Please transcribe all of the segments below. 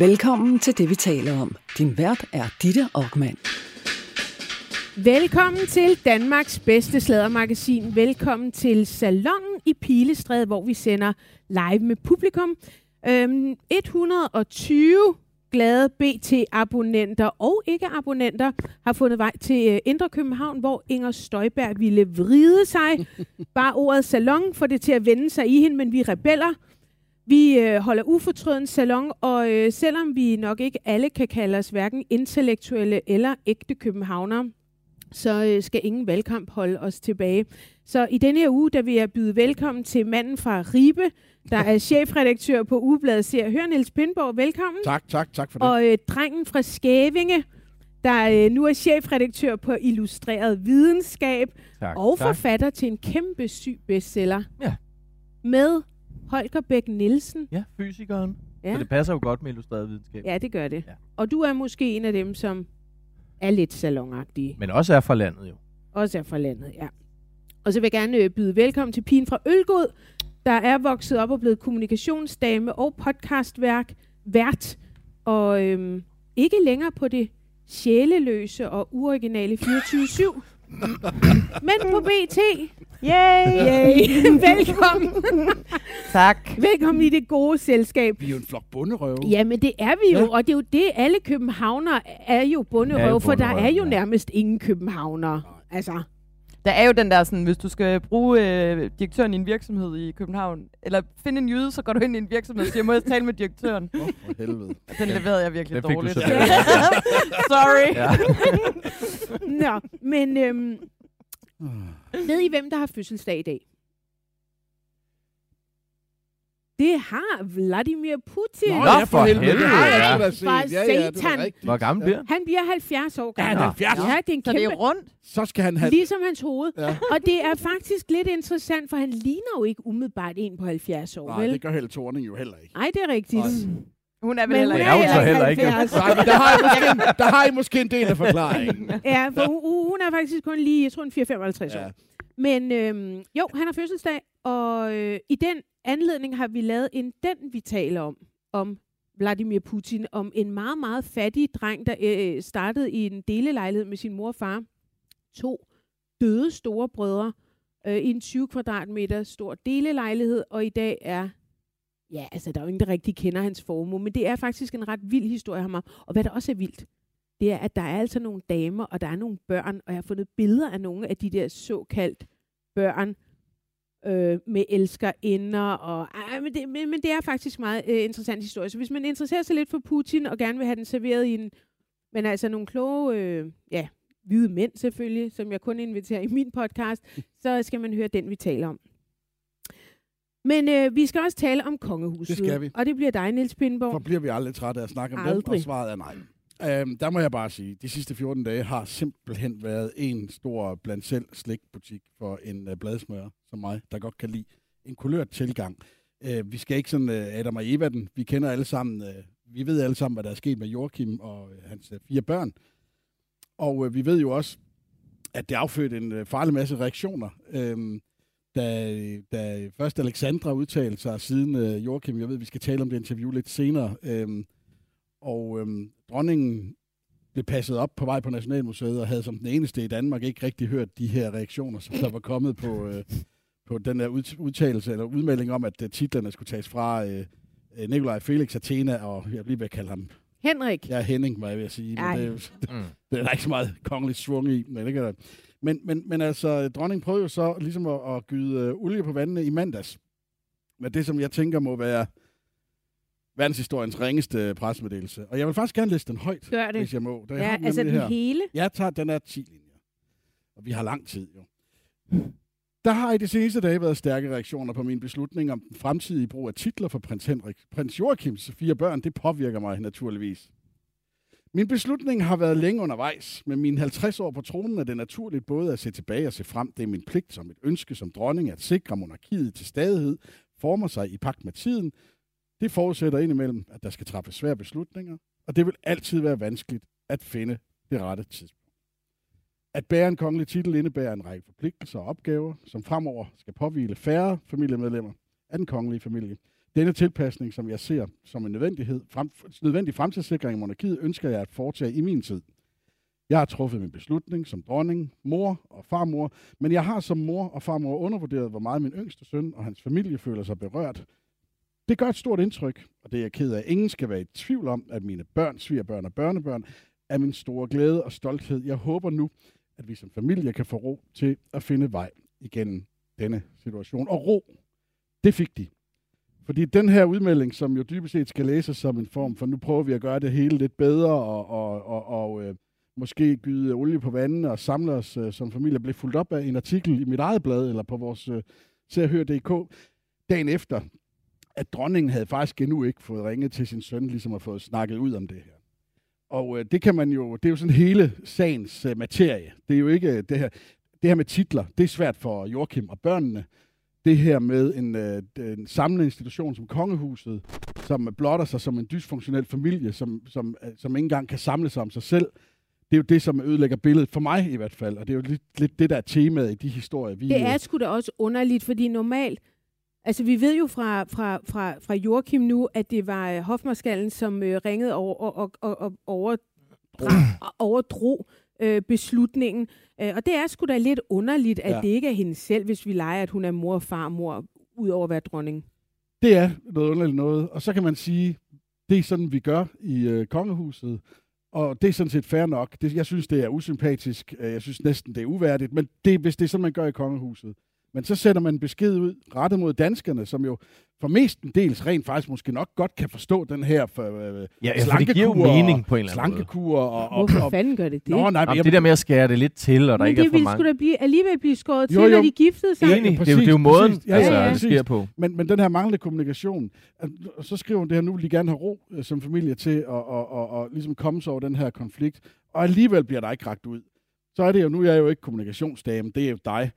Velkommen til det, vi taler om. Din vært er Ditte Aukmann. Velkommen til Danmarks bedste slædermagasin. Velkommen til Salongen i Pilestræde, hvor vi sender live med publikum. Øhm, 120 glade BT-abonnenter og ikke-abonnenter har fundet vej til øh, Indre København, hvor Inger Støjberg ville vride sig. Bare ordet salon får det til at vende sig i hende, men vi er rebeller. Vi øh, holder ufortrøden salon, og øh, selvom vi nok ikke alle kan kalde os hverken intellektuelle eller ægte københavnere, så øh, skal ingen valgkamp holde os tilbage. Så i denne her uge, der vil jeg byde velkommen til manden fra Ribe, der er chefredaktør på Ugebladet Ser. Hør Niels Pindborg, velkommen. Tak, tak, tak for det. Og øh, drengen fra Skævinge, der øh, nu er chefredaktør på Illustreret Videnskab Tak, og tak. forfatter til en kæmpe syg bestseller. Ja. Med Holger Bæk Nielsen. Ja, fysikeren. Ja. Så det passer jo godt med illustreret videnskab. ja, det gør det. Ja. Og du er måske en af dem, som er lidt salonagtige. Men også er fra landet jo. Også er fra landet, ja. Og så vil jeg gerne øh, byde velkommen til pigen fra Ølgod, der er vokset op og blevet kommunikationsdame og podcastværk, vært, og øhm, ikke længere på det sjæleløse og uoriginale 24-7, men på BT. Yay! Yay. velkommen. Tak. velkommen i det gode selskab. Vi er jo en flok bunderøve. Ja, men det er vi jo, Ja. og det er jo det, alle københavnere er jo bunderøv, Er jo for der er jo ja. nærmest ingen københavnere. Altså, Der er jo den der sådan, hvis du skal bruge øh, direktøren i en virksomhed i København, eller finde en jyde, så går du ind i en virksomhed og siger, må jeg tale med direktøren? Åh, for helvede. Den leverede jeg virkelig Den fik du dårligt. Sorry. Ja. Nå, men øhm, ved I, hvem der har fødselsdag i dag? Det har Vladimir Putin. Nå, Nå, ja, for helvede. helvede, ja. set. For Ja, ja, det er satan. rigtigt. Hvor gammel Ja. bliver Han bliver 70 år Ja, han gammel. er 70. Ja, det er en Så det kæmpe... er rundt. Så skal han have... Ligesom hans hoved. Ja. Og det er faktisk lidt interessant, for han ligner jo ikke umiddelbart en på 70 år, Nej, vel? det gør Helle Thorning jo heller ikke. Nej, det er rigtigt. Nej. Hun er vel heller hun ikke. er jo så heller ikke. 70. Nej, men der har, I måske, en- der har I måske en del af forklaringen. Ja, for hun, hun er faktisk kun lige, jeg tror, er 4-55 år. Ja. Men øhm, jo, han har fødselsdag, og øh, i den anledning har vi lavet en Den, vi taler om, om Vladimir Putin, om en meget, meget fattig dreng, der øh, startede i en delelejlighed med sin mor og far. To døde store brødre øh, i en 20 kvadratmeter stor delelejlighed, og i dag er, ja, altså der er jo ingen, der rigtig kender hans formue, men det er faktisk en ret vild historie om ham. Og hvad der også er vildt, det er, at der er altså nogle damer, og der er nogle børn, og jeg har fundet billeder af nogle af de der såkaldt børn øh, med elskerinder. Og, ej, men, det, men, men det er faktisk meget øh, interessant historie. Så hvis man interesserer sig lidt for Putin, og gerne vil have den serveret i en... Men altså nogle kloge, øh, ja, hvide mænd selvfølgelig, som jeg kun inviterer i min podcast, så skal man høre den, vi taler om. Men øh, vi skal også tale om kongehuset. Det skal vi. Og det bliver dig, Niels Pindborg. For bliver vi aldrig trætte af at snakke om dem, Aldrig. og svaret er nej. Øhm, der må jeg bare sige, de sidste 14 dage har simpelthen været en stor blandt selv slikbutik for en uh, bladsmør som mig, der godt kan lide en kulørt tilgang. Uh, vi skal ikke sådan uh, Adam og Eva den. Vi kender alle sammen, uh, vi ved alle sammen, hvad der er sket med Joachim og uh, hans uh, fire børn. Og uh, vi ved jo også, at det affødte en uh, farlig masse reaktioner. Øhm, da, da først Alexandra udtalte sig, siden uh, Joachim, jeg ved, vi skal tale om det interview lidt senere, øhm, og øhm, dronningen blev passet op på vej på Nationalmuseet og havde som den eneste i Danmark ikke rigtig hørt de her reaktioner, som der var kommet på, øh, på den der ud- udtalelse eller udmelding om, at øh, titlerne skulle tages fra øh, øh, Nikolaj Felix Athena, og jeg bliver ved at kalde ham Henrik. ja, Henning, var jeg ved at sige. Ej. Men det, er Mm. det er der ikke så meget kongeligt svung i. Men, det kan der. Men, men, men altså, dronningen prøvede jo så ligesom at, at gyde øh, olie på vandene i mandags. Med det, som jeg tænker må være verdenshistoriens ringeste pressemeddelelse. Og jeg vil faktisk gerne læse den højt, Gør det. hvis jeg må. Da jeg Ja, har altså den her. hele. Jeg tager, den er 10 linjer. Og vi har lang tid jo. Der har i de seneste dage været stærke reaktioner på min beslutning om den fremtidige brug af titler for prins Henrik. Prins Joachims fire børn, det påvirker mig naturligvis. Min beslutning har været længe undervejs. men mine 50 år på tronen er det naturligt både at se tilbage og se frem. Det er min pligt som et ønske som dronning at sikre monarkiet til stadighed, former sig i pagt med tiden. Det forudsætter indimellem, at der skal træffes svære beslutninger, og det vil altid være vanskeligt at finde det rette tidspunkt. At bære en kongelig titel indebærer en række forpligtelser og opgaver, som fremover skal påvile færre familiemedlemmer af den kongelige familie. Denne tilpasning, som jeg ser som en nødvendighed, frem, nødvendig fremtidssikring i monarkiet, ønsker jeg at foretage i min tid. Jeg har truffet min beslutning som dronning, mor og farmor, men jeg har som mor og farmor undervurderet, hvor meget min yngste søn og hans familie føler sig berørt. Det gør et stort indtryk, og det er jeg ked af. Ingen skal være i tvivl om, at mine børn, svigerbørn og børnebørn er min store glæde og stolthed. Jeg håber nu, at vi som familie kan få ro til at finde vej igennem denne situation. Og ro, det fik de. Fordi den her udmelding, som jo dybest set skal læses som en form for, nu prøver vi at gøre det hele lidt bedre, og, og, og, og øh, måske gyde olie på vandene og samle os øh, som familie, blev fuldt op af en artikel i mit eget blad, eller på vores øh, serhør.dk, dagen efter, at dronningen havde faktisk endnu ikke fået ringet til sin søn, ligesom at fået snakket ud om det her. Og øh, det kan man jo, det er jo sådan hele sagens øh, materie. Det er jo ikke øh, det her, det her med titler, det er svært for Joachim og børnene. Det her med en, øh, en samlende institution som kongehuset, som blotter sig som en dysfunktionel familie, som, som, øh, som ikke engang kan samle sig om sig selv. Det er jo det, som ødelægger billedet, for mig i hvert fald. Og det er jo lidt, lidt det, der er temaet i de historier, vi... Det er sgu da også underligt, fordi normalt, altså vi ved jo fra, fra, fra, fra Joachim nu, at det var øh, hofmarskallen, som øh, ringede over, og, og, og, og overdra, overdrog øh, beslutningen. Øh, og det er sgu da lidt underligt, at Ja. det ikke er hende selv, hvis vi leger, at hun er mor og farmor, ud over at være dronning. Det er noget underligt noget. Og så kan man sige, det er sådan, vi gør i øh, kongehuset. Og det er sådan set fair nok. Det, jeg synes, det er usympatisk. Øh, Jeg synes næsten, det er uværdigt. Men det, hvis det er sådan, man gør i kongehuset. Men så sætter man en besked ud, rettet mod danskerne, som jo for mestendels rent faktisk måske nok godt kan forstå den her for, øh, Ja, ja for det slankekur mening og- på en eller anden måde. slankekur. Og, og, Hvorfor og, fanden gør det det? Nå, nej, men Jamen, jeg, det der med at skære det lidt til, og der Men ikke er det for ville mange. sgu da blive, alligevel blive skåret Jo, til, jo. når de giftede sig. Enig, præcis, det, er jo- det er jo måden, præcis. Ja, altså, ja, ja. det sker på. Men, men den her manglende kommunikation, at- og så skriver hun det her, nu vil de gerne have ro øh, som familie til at og, og, og, ligesom komme sig over den her konflikt, og alligevel bliver der ikke ragt ud. Så er det jo, nu er jeg jo ikke kommunikationsdame, det er jo dig.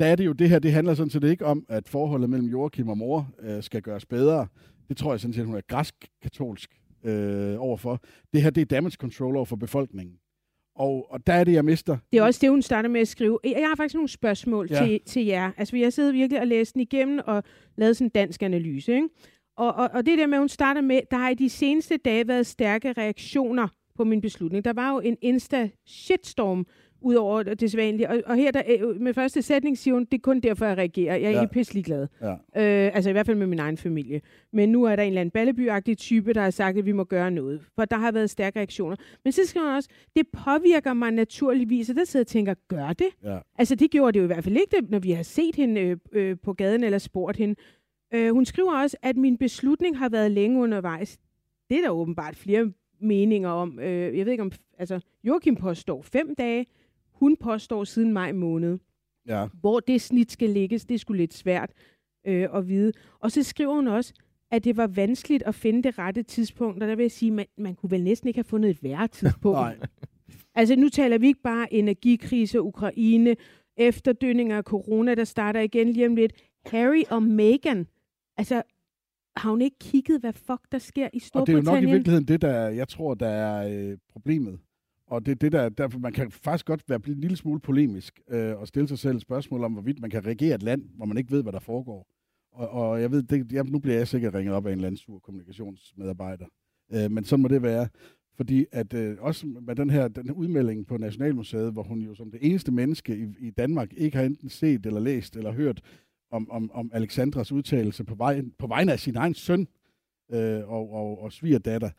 Der er det jo det her, det handler sådan set ikke om, at forholdet mellem Joachim og mor øh, skal gøres bedre. Det tror jeg sådan set, hun er græsk-katolsk øh, overfor. Det her, det er damage control over for befolkningen. Og, og der er det, jeg mister. Det er også det, hun starter med at skrive. Jeg har faktisk nogle spørgsmål Ja. til, til jer. Altså, vi har siddet virkelig og læst den igennem og lavet sådan en dansk analyse. Ikke? Og, og, og det der med, hun starter med, der har i de seneste dage været stærke reaktioner på min beslutning. Der var jo en insta-shitstorm ud over det sædvanlige. Og, og her der, øh, med første sætning siger hun, det er kun derfor, jeg reagerer. Jeg er Ja. egentlig pisselig glad. Ja. Øh, altså i hvert fald med min egen familie. Men nu er der en eller anden ballebyagtig type, der har sagt, at vi må gøre noget. For der har været stærke reaktioner. Men så skriver hun også, det påvirker mig naturligvis. Og der sidder og tænker, gør det? Ja. Altså det gjorde det jo i hvert fald ikke, når vi har set hende øh, øh, på gaden eller spurgt hende. Øh, hun skriver også, at min beslutning har været længe undervejs. Det er der åbenbart flere meninger om. Øh, jeg ved ikke om, altså Joachim påstår fem dage, hun påstår siden maj måned. Ja. Hvor det snit skal ligges, det er sgu lidt svært øh, at vide. Og så skriver hun også, at det var vanskeligt at finde det rette tidspunkt. Og der vil jeg sige, man, man kunne vel næsten ikke have fundet et værre tidspunkt. Nej. Altså nu taler vi ikke bare energikrise, Ukraine, efterdønninger af corona, der starter igen lige om lidt. Harry og Meghan, altså har hun ikke kigget, hvad fuck der sker i Og det er Storbritannien? jo nok i virkeligheden det, der jeg tror, der er øh, problemet. Og det er det, der, derfor man kan faktisk godt være en lille smule polemisk øh, og stille sig selv et spørgsmål om, hvorvidt man kan regere et land, hvor man ikke ved, hvad der foregår. Og, og jeg ved, det, jeg, nu bliver jeg sikkert ringet op af en eller anden sur kommunikationsmedarbejder. Øh, men sådan må det være. Fordi at øh, også med den her den her udmelding på Nationalmuseet, hvor hun jo som det eneste menneske i, i Danmark ikke har enten set eller læst eller hørt om, om, om Alexandras udtalelse på, vej, på vegne af sin egen søn øh, og, og, og svigerdatter,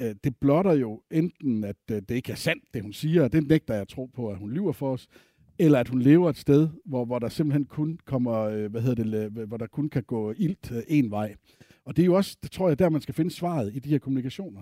øh, det blotter jo enten, at øh, det ikke er sandt, det hun siger, og det nægter jeg tro på, at hun lyver for os, eller at hun lever et sted, hvor, hvor der simpelthen kun kommer, øh, hvad hedder det, hvor der kun kan gå ilt øh, en vej. Og det er jo også, det tror jeg, der man skal finde svaret i de her kommunikationer.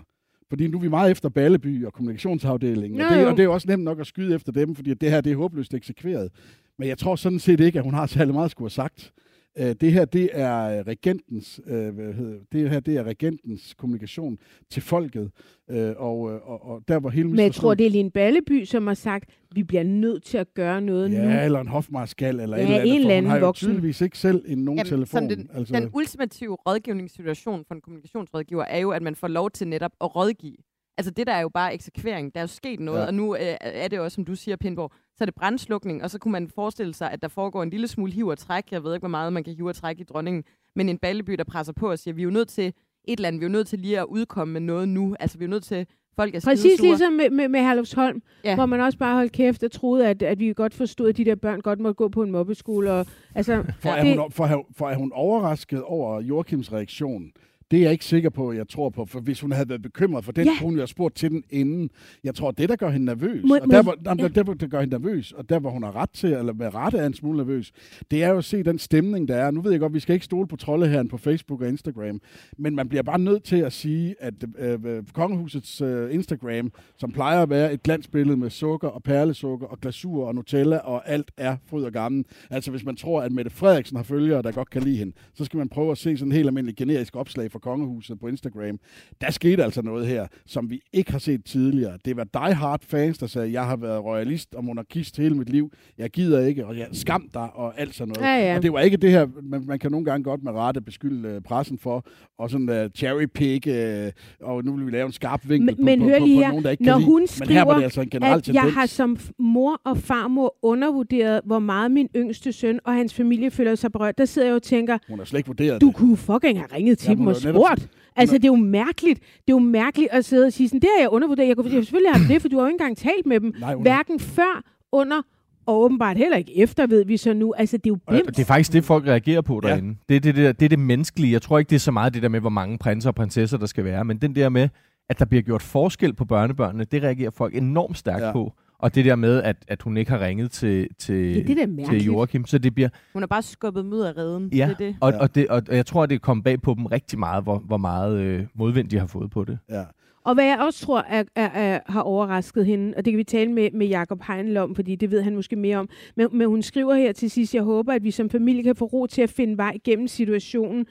Fordi nu er vi meget efter Balleby og kommunikationsafdelingen, og det, og det er jo også nemt nok at skyde efter dem, fordi det her det er håbløst eksekveret. Men jeg tror sådan set ikke, at hun har særlig meget at skulle have sagt. Øh, det her, det er regentens, øh, hvad hedder, det her, det er regentens kommunikation til folket, øh, og, øh, og, og der hvor hele Men jeg tror, det er Line Balleby, som har sagt, vi bliver nødt til at gøre noget nu. Ja, eller en hofmarskal, eller Ja, et eller andet. en for eller hun anden har jo tydeligvis ikke selv en nogen Jamen, telefon. den, altså, den ultimative rådgivningssituation for en kommunikationsrådgiver er jo, at man får lov til netop at rådgive. Altså det der er jo bare eksekvering. Der er jo sket noget, Ja. og nu øh, er det også, som du siger, Pindborg, så er det brandslukning, og så kunne man forestille sig, at der foregår en lille smule hiv og træk. Jeg ved ikke, hvor meget man kan hive og trække i dronningen. men en Balleby, der presser på og siger, vi er jo nødt til et eller andet, vi er jo nødt til lige at udkomme med noget nu. Altså, vi er jo nødt til, folk er Præcis skidesure. ligesom med, med, med Herlufsholm, Ja. ja. hvor man også bare holdt kæft og troede, at, at vi godt forstod, at de der børn godt måtte gå på en mobbeskole. Og, altså, For, er det, hun, for, er- for er hun overrasket over Joachims reaktion? Det er jeg ikke sikker på, jeg tror på. For hvis hun havde været bekymret for den, Ja. kunne hun jo have spurgt til den inden. Jeg tror, det, der gør hende nervøs, Må- og der, hvor, ja. der, hvor det gør hende nervøs, og der, hvor hun har ret til, eller med rette er en smule nervøs, det er jo at se den stemning, der er. Nu ved jeg godt, vi skal ikke stole på troldeherren på Facebook og Instagram, men man bliver bare nødt til at sige, at øh, øh, kongehusets øh, Instagram, som plejer at være et glansbillede med sukker og perlesukker og glasur og Nutella, og alt er fryd og gammel. Altså hvis man tror, at Mette Frederiksen har følgere, der godt kan lide hende, så skal man prøve at se sådan en helt almindelig generisk opslag fra kongehuset på Instagram. Der skete altså noget her, som vi ikke har set tidligere. Det var die hard fans, der sagde, jeg har været royalist og monarkist hele mit liv. Jeg gider ikke, og jeg skam dig og alt sådan noget. Ja, ja. Og det var ikke det her, man, man kan nogle gange godt med rette beskylde øh, pressen for, og sådan uh, cherry pick, øh, og nu vil vi lave en skarp vinkel Men- men på, hør på, på, lige på her. nogen, der ikke Når kan hun lide. Men her var skriver, det altså en generel at tendens. jeg har som mor og farmor undervurderet, hvor meget min yngste søn og hans familie føler sig berørt. Der sidder jeg og tænker, Hun har slet ikke vurderet du det. kunne fucking have ringet til Ja, dem og spurgt. Altså, det er jo mærkeligt. Det er jo mærkeligt at sidde og sige sådan, det har jeg undervurderet. Jeg kunne jeg selvfølgelig have det, for du har jo ikke engang talt med dem. Nej, Hverken før, under og åbenbart heller ikke efter, ved vi så nu. Altså, det er jo Og blimt. det er faktisk det, folk reagerer på Ja. derinde. Det, er det, det, det er det menneskelige. Jeg tror ikke, det er så meget det der med, hvor mange prinser og prinsesser der skal være, men den der med, at der bliver gjort forskel på børnebørnene, det reagerer folk enormt stærkt Ja. ja. på. Og det der med, at, at hun ikke har ringet til, til, Det er det, er til. Joachim, så det bliver... Hun har bare skubbet dem ud af redden. Ja, Det er det. Og, Ja. og, det, og jeg tror, at det er kommet bag på dem rigtig meget, hvor, hvor meget øh, modvind de har fået på det. Ja. Og hvad jeg også tror er, er, er, har overrasket hende, og det kan vi tale med, med Jacob Heinl om, fordi det ved han måske mere om, men, men hun skriver her til sidst, jeg håber, at vi som familie kan få ro til at finde vej gennem situationen,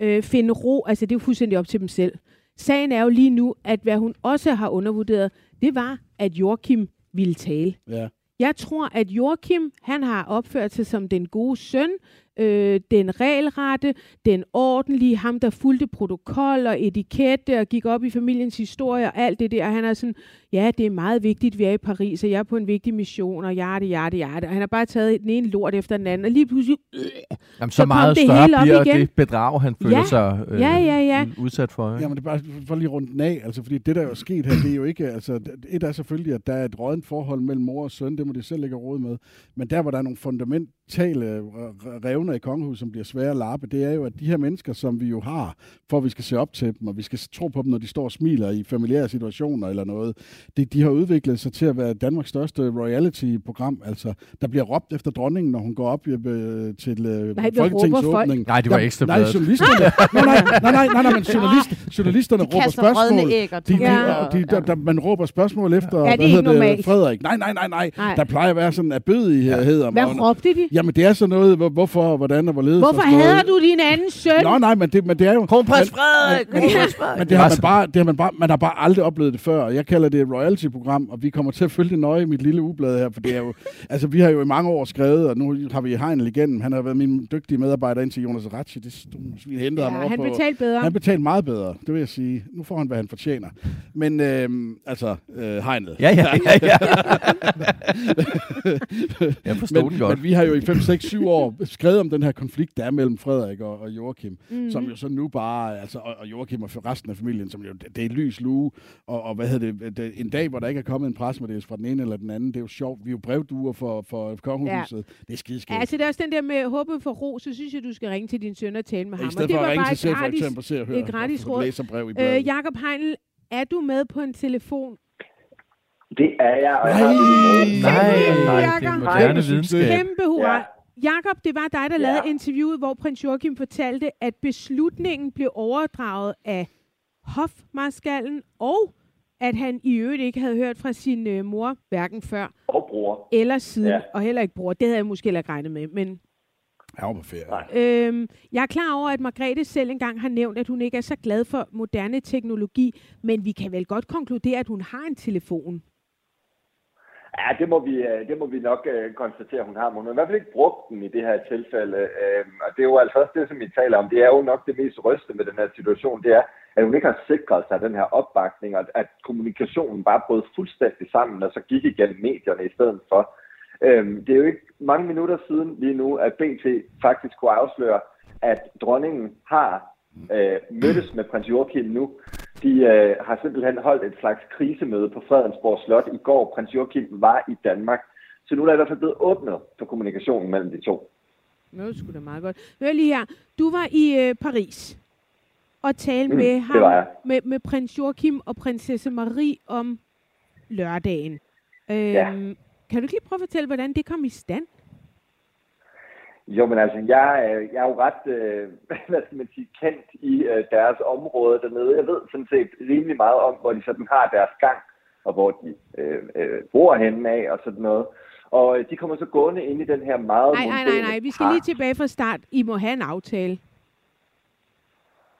øh, finde ro, altså det er jo fuldstændig op til dem selv. Sagen er jo lige nu, at hvad hun også har undervurderet, det var, at Joachim ville tale. Ja. Jeg tror, at Joachim, han har opført sig som den gode søn, øh, den regelrette, den ordentlige, ham der fulgte protokol og etikette og gik op i familiens historie og alt det der. Han er sådan, ja, det er meget vigtigt, vi er i Paris, og jeg er på en vigtig mission, og hjerte, hjerte, hjerte. Og han har bare taget den ene lort efter den anden, og lige pludselig, øh, Jamen, så, Så meget det større hele bliver igen. det bedrag, han føler Ja. sig øh, Ja, ja, ja. ud- udsat for. Ikke? Jamen, det er bare for lige rundt den af, altså, fordi det, der er jo sket her, det er jo ikke, altså, et er selvfølgelig, at der er et rådent forhold mellem mor og søn, det må de selv ikke råd med, men der, hvor der er nogle fundamentale r- revner i kongehuset, som bliver svære at lappe, det er jo, at de her mennesker, som vi jo har, for at vi skal se op til dem, og vi skal tro på dem, når de står og smiler i familiære situationer eller noget, det, de har udviklet sig til at være Danmarks største royalty-program, altså, der bliver råbt efter dronningen, når hun går op øh, til øh, Nej, vi Folketingets råber folk. åbning. Nej, det var Ekstra Nej, journalisterne. nej, nej, nej, nej, nej, nej, men journalist, journalisterne De råber spørgsmål. æg og De, de, tomater. og de, der, der, man råber spørgsmål efter, det hvad ikke hedder normalt? Frederik. Nej, nej, nej, nej, Nej. Der plejer at være sådan en abødighed om hvad råbte de? Jamen, det er sådan noget, hvor, hvorfor, hvordan og hvorledes. Hvorfor hader du din anden søn? Nå, nej, men det, men det er jo... Kronprins men- Frederik! men- Kronprins Frederik! Men det har man bare, det har man bare, man har bare aldrig oplevet det før. Jeg kalder det et royalty-program, og vi kommer til at følge det nøje i mit lille ublad her, for det er jo, altså vi har jo i mange år skrevet, og nu har vi Heinl igennem. Han har været min dygtige medarbejder indtil Jonas Ratchi. Det vi hentede ham Ja, over han på, betalte bedre. han betalte meget bedre, det vil jeg sige. Nu får han, hvad han fortjener. Men øhm, altså, øh, Heinl. Ja, ja, ja, ja. jeg forstod men, den godt. men vi har jo i 5, 6, 7 år skrevet om den her konflikt, der er mellem Frederik og, og Joachim, mm-hmm. som jo så nu bare, altså, og, og Joachim og resten af familien, som jo, det, det er lys lue, og, og hvad hedder det, det, en dag, hvor der ikke er kommet en presmeddelelse fra den ene eller den anden, det er jo sjovt. Vi er jo brevduer for, for kongehuset. Ja. Det er skideskægt. Ja, altså det er også den der med håbet for ro, så synes jeg, du skal ringe til din søn og tale med ham. I stedet det for var at ringe til chef for eksempel se og høre, et gratis råd. Øh, Jakob Heinl, er du med på en telefon? Det er jeg, og jeg Nej, har det med. Nej, det Jakob. er moderne videnskab. Kæmpe hurra. Ja. Jakob, det var dig, der Ja. lavede interviewet, hvor prins Joachim fortalte, at beslutningen blev overdraget af hofmarskallen, og at han i øvrigt ikke havde hørt fra sin øh, mor, hverken før Og bror. eller siden, ja. Og heller ikke bror. Det havde jeg måske heller ikke regnet med. Men Han var på ferie. Nej. øhm, jeg er klar over, at Margrethe selv engang har nævnt, at hun ikke er så glad for moderne teknologi, men vi kan vel godt konkludere, at hun har en telefon. Ja, det må vi, øh, det må vi nok øh, konstatere, hun har. Men hun har i hvert fald ikke brugt den i det her tilfælde. Øh, og det er jo altså også det, som vi taler om. Det er jo nok det mest rystende med den her situation. Det er, at hun ikke har sikret sig den her opbakning, og at kommunikationen bare brød fuldstændig sammen, og så gik igennem medierne i stedet for. Øh, det er jo ikke mange minutter siden lige nu, at BT faktisk kunne afsløre, at dronningen har øh, mødtes med prins Joachim nu. De øh, har simpelthen holdt et slags krisemøde på Fredensborg Slot i går. Prins Joachim var i Danmark. Så nu er der i hvert fald blevet åbnet for kommunikationen mellem de to. Det var sgu da meget godt. Hør lige her. Du var i øh, Paris og talte Mm, med det ham, med, med prins Joachim og prinsesse Marie om lørdagen. Øhm, Ja. Kan du ikke lige prøve at fortælle, hvordan det kom i stand? Jo, men altså, jeg, er- jeg er jo ret, øh, hvad skal man sige, kendt i øh, deres område dernede. Jeg ved sådan set rimelig meget om, hvor de sådan har deres gang, og hvor de øh, øh, bor henne af, og sådan noget. Og øh, de kommer så gående ind i den her meget Nej, nej, nej, nej. Vi skal lige tilbage fra start. I må have en aftale.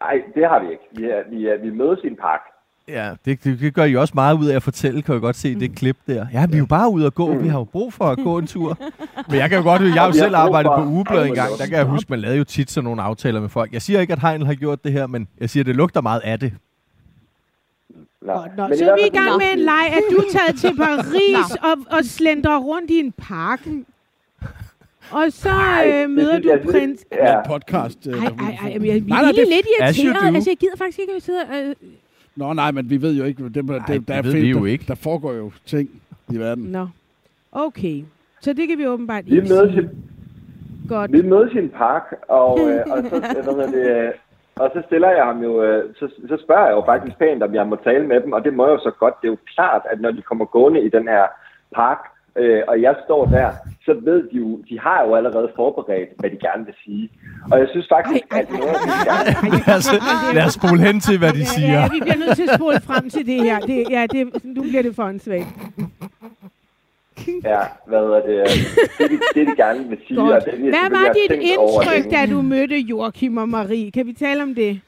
Nej, det har vi ikke. Vi, er, vi, er, vi mødes i en park. Ja, det, det, det gør I også meget ud af at fortælle, kan jeg godt se i det klip der. Ja, vi er jo bare ude at gå. Vi har jo brug for at gå en tur. Men jeg kan jo godt, jeg har jo selv arbejdet på ugeblad Ej, en gang. Der kan jeg huske, man lavede jo tit sådan nogle aftaler med folk. Jeg siger ikke, at Heinl har gjort det her, men jeg siger, at det lugter meget af det. Nå. Men så er vi i gang med en leg, at du er taget til Paris og, og slendrer rundt i en park. Og så Ej, øh, møder du jeg- prins... Ja. En podcast. øh, Ej, ej, ej, jeg, jeg Nej, er lidt irriteret. Altså, jeg gider faktisk ikke, at vi sidder... Øh, Nå, nej, men vi ved jo ikke, det, Nej, det, der, er ved vi jo der, ikke. der foregår jo ting i verden. Nå. Okay. Så det kan vi åbenbart Vi ikke mødes, sige. i, Godt. vi mødes i en park, og, øh, og, så, hvad det, øh, og så stiller jeg ham jo, øh, så, så spørger jeg jo faktisk pænt, om jeg må tale med dem, og det må jeg jo så godt. Det er jo klart, at når de kommer gående i den her park, øh, og jeg står der, så ved de jo, de har jo allerede forberedt, hvad de gerne vil sige. Og jeg synes faktisk, Ej, ej, at noget af det, gerne Lad os, lad os spole hen til, hvad de Ja, siger. ja, vi bliver nødt til at spole frem til det her. Det, ja, det, nu bliver det for åndssvagt. Ja, hvad hedder det? Det, de, det, de gerne vil sige. Godt. Og det, de Hvad var har dit indtryk, da du mødte Joachim og Marie? Kan vi tale om det?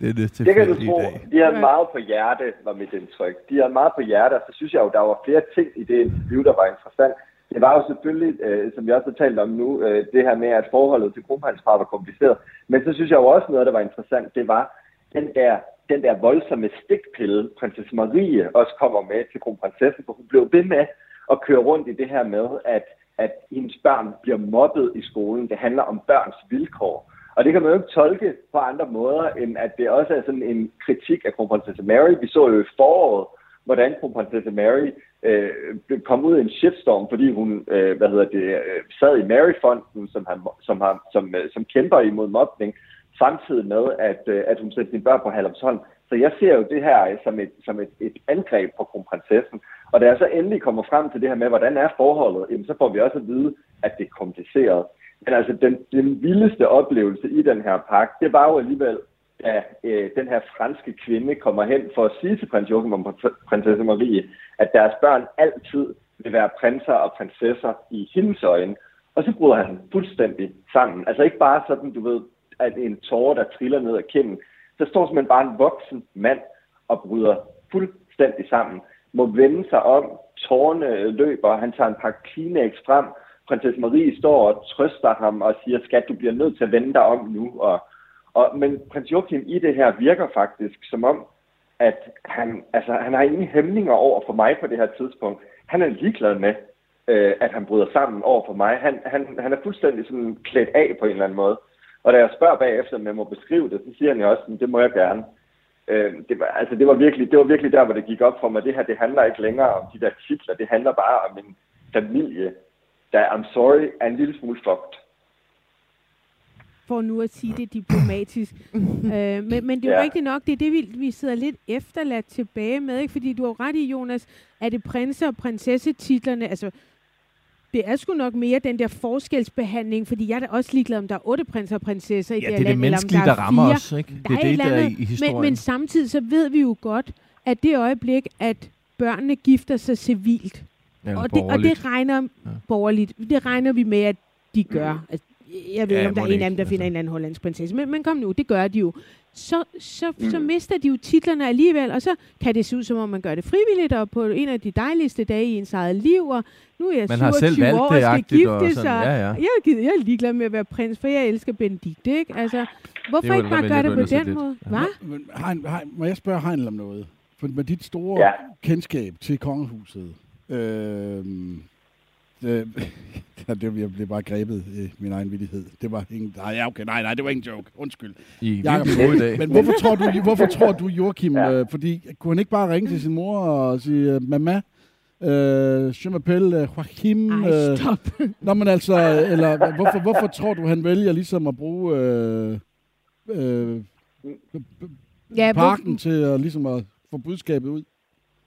Det er det Det kan du tro. De havde Ja. meget på hjerte, var mit indtryk. De havde meget på hjerte, og så synes jeg jo, der var flere ting i det interview, der var interessant. Det var jo selvfølgelig, øh, som vi også har talt om nu, øh, det her med, at forholdet til kronprinsparet var kompliceret. Men så synes jeg jo også noget, der var interessant, det var den der, den der voldsomme stikpille, prinsesse Marie også kommer med til kronprinsessen, for hun blev ved med at køre rundt i det her med, at, at hendes børn bliver mobbet i skolen. Det handler om børns vilkår. Og det kan man jo ikke tolke på andre måder, end at det også er sådan en kritik af kronprinsesse Mary. Vi så jo i foråret, hvordan kronprinsesse Mary øh, blev- kom ud i en shitstorm, fordi hun øh, hvad hedder det, øh, sad i Mary-fonden, som, har, som, har, som, øh, som kæmper imod mobning, samtidig med, at, øh, at hun sætter sine børn på Halvsholm. Så jeg ser jo det her som et, som et, et angreb på kronprinsessen. Og da jeg så endelig kommer frem til det her med, hvordan er forholdet, jamen, så får vi også at vide, at det er kompliceret. Men altså, den, den vildeste oplevelse i den her park, det var jo alligevel, da øh, den her franske kvinde kommer hen for at sige til prins Joachim og prinsesse Marie, at deres børn altid vil være prinser og prinsesser i hendes øjne. Og så bryder han fuldstændig sammen. Altså ikke bare sådan, du ved, at en tårer, der triller ned ad kinden. Der står simpelthen bare en voksen mand og bryder fuldstændig sammen. Må vende sig om, tårerne løber, han tager en pakke Kleenex frem, prinsesse Marie står og trøster ham og siger, skat, du bliver nødt til at vende dig om nu. Og, og, men prins Joachim i det her virker faktisk som om, at han, altså, han har ingen hæmninger over for mig på det her tidspunkt. Han er ligeglad med, øh, at han bryder sammen over for mig. Han, han, han er fuldstændig sådan klædt af på en eller anden måde. Og da jeg spørger bagefter, om jeg må beskrive det, så siger han jo også, at det må jeg gerne. Øh, det, var, altså, det, var virkelig, det var virkelig der, hvor det gik op for mig. Det her, det handler ikke længere om de der titler. Det handler bare om en familie, der, I'm sorry, er en lille smule fucked. For nu at sige det diplomatisk. øh, men, men det er jo Ja. rigtigt nok, det er det, vi, vi sidder lidt efterladt tilbage med. Ikke? Fordi du har ret i, Jonas, at det prinse- og prinsessetitlerne, altså det er sgu nok mere den der forskelsbehandling, fordi jeg er da også ligeglad, om der er otte prinser og prinsesser i Ja, det her det er det land, eller om menneskelige, der, der er rammer fire. os. Ikke? Der Det er et det, der er andet, i historien. Men, men samtidig så ved vi jo godt, at det øjeblik, at børnene gifter sig civilt, Eller og det, og det regner Ja. borgerligt, det regner vi med, at de gør. Altså, jeg ved Ja, ikke, om der er en af dem, der finder altså. en eller anden hollandsk prinsesse, men, men kom nu, det gør de jo. Så, så, mm. så mister de jo titlerne alligevel, og så kan det se ud, som om man gør det frivilligt, og på en af de dejligste dage i ens eget liv, og nu er jeg Man har 27 selv valgt år og skal agtigt og gifte sådan, sig. ja, ja. Jeg, er, jeg er ligeglad med at være prins, for jeg elsker Benedikt, ikke? Altså, hvorfor ikke bare gøre det på den lidt. måde? Men, hein, hein, må jeg spørge Heinl om noget? For med dit store Ja. kendskab til kongehuset, øhm, Øh, ja, det, jeg blev bare grebet i min egen vittighed. Det var ingen... Nej, ja, okay, nej, nej, det var ingen joke. Undskyld. I er virkelig gode i dag. Men hvorfor tror du, hvorfor tror du Joachim, Ja. øh, fordi kunne han ikke bare ringe til sin mor og sige, øh, mama, øh, je m'appelle øh, Joachim, Ej, øh, stop. Nå, men altså, eller hvorfor, hvorfor tror du, han vælger ligesom at bruge øh, øh, Ja, parken til at, ligesom at få budskabet ud?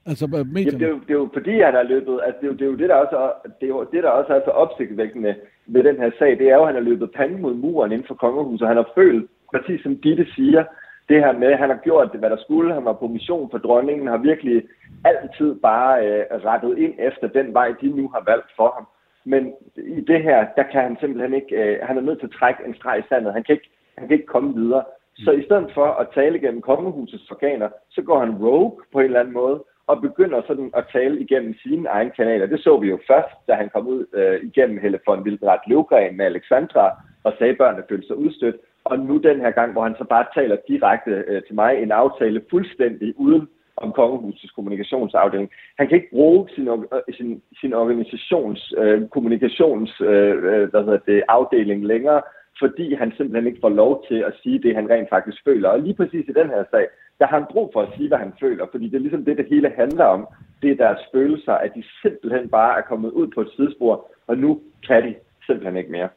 Altså medierne. det, er jo, det er jo fordi, han har løbet, altså det er jo det, er jo det der også er, det er jo det, der også er så opsigtvækkende ved den her sag, det er jo, at han har løbet panden mod muren inden for kongehuset. Han har følt, præcis som Ditte siger, det her med, at han har gjort det, hvad der skulle. Han var på mission for dronningen, har virkelig altid bare øh, rettet ind efter den vej, de nu har valgt for ham. Men i det her, der kan han simpelthen ikke, øh, han er nødt til at trække en streg i sandet. Han kan ikke, han kan ikke komme videre. Så i stedet for at tale gennem kongehusets organer, så går han rogue på en eller anden måde, og begynder sådan at tale igennem sine egne kanaler. Det så vi jo først, da han kom ud øh, igennem Helle von Wildret Løvgren med Alexandra, og sagde, at børnene følte sig udstødt. Og nu den her gang, hvor han så bare taler direkte øh, til mig, en aftale fuldstændig uden om kongehusets kommunikationsafdeling. Han kan ikke bruge sin, øh, sin, sin organisations øh, kommunikations øh, øh, hvad hedder det, afdeling længere, fordi han simpelthen ikke får lov til at sige det, han rent faktisk føler. Og lige præcis i den her sag, der har han brug for at sige, hvad han føler, fordi det er ligesom det, det hele handler om. Det er deres følelser, at de simpelthen bare er kommet ud på et sidespor, og nu kan de simpelthen ikke mere.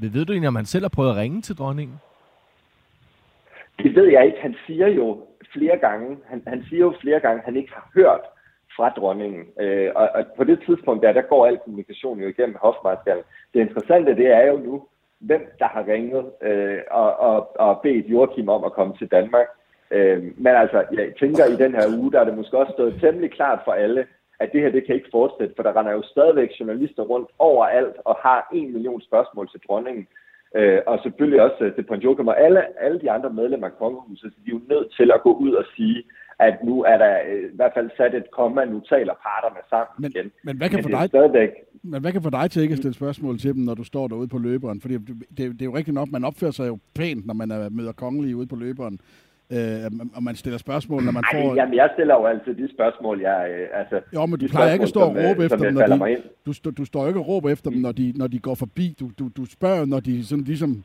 Men ved du egentlig, om han selv har prøvet at ringe til dronningen? Det ved jeg ikke. Han siger jo flere gange, han, han siger jo flere gange, at han ikke har hørt fra dronningen. Øh, og, og på det tidspunkt der, der går al kommunikation jo igennem hofmarskallen. Det interessante, det er jo nu, hvem der har ringet øh, og, og, og bedt Joachim om at komme til Danmark. Øh, men altså, jeg tænker, i den her uge, der er det måske også stået temmelig klart for alle, at det her, det kan ikke fortsætte, for der render jo stadigvæk journalister rundt overalt og har en million spørgsmål til dronningen. Øh, og selvfølgelig også øh, til prins Joachim og alle, alle de andre medlemmer af kongehuset, så de er jo nødt til at gå ud og sige, at nu er der øh, i hvert fald sat et komma, nu taler parterne sammen Men, igen. men hvad kan Men få dig stadigvæk Men hvad kan få dig til ikke at stille spørgsmål til dem, når du står derude på løberen? Fordi det, det, det er jo rigtigt nok, man opfører sig jo pænt, når man er, møder kongelige ude på løberen. Øh, og man stiller spørgsmål, når man Ej, får... jamen, jeg stiller jo altid de spørgsmål, jeg... Øh, altså, Jo, men du plejer ikke at stå og som, råbe øh, efter som dem, når de, du, stå, du står ikke og råber efter dem, når de, når de går forbi. Du, du, du spørger, når de sådan ligesom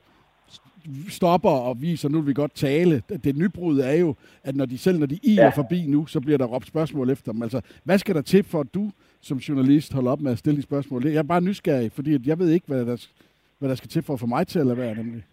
stopper og viser, nu vil vi godt tale. Det nybrud er jo, at når de selv når de i er Ja. forbi nu, så bliver der råbt spørgsmål efter dem. Altså, hvad skal der til for, at du som journalist holder op med at stille de spørgsmål? Jeg er bare nysgerrig, fordi at jeg ved ikke, hvad der, hvad der skal til for at få mig til at lade være, nemlig.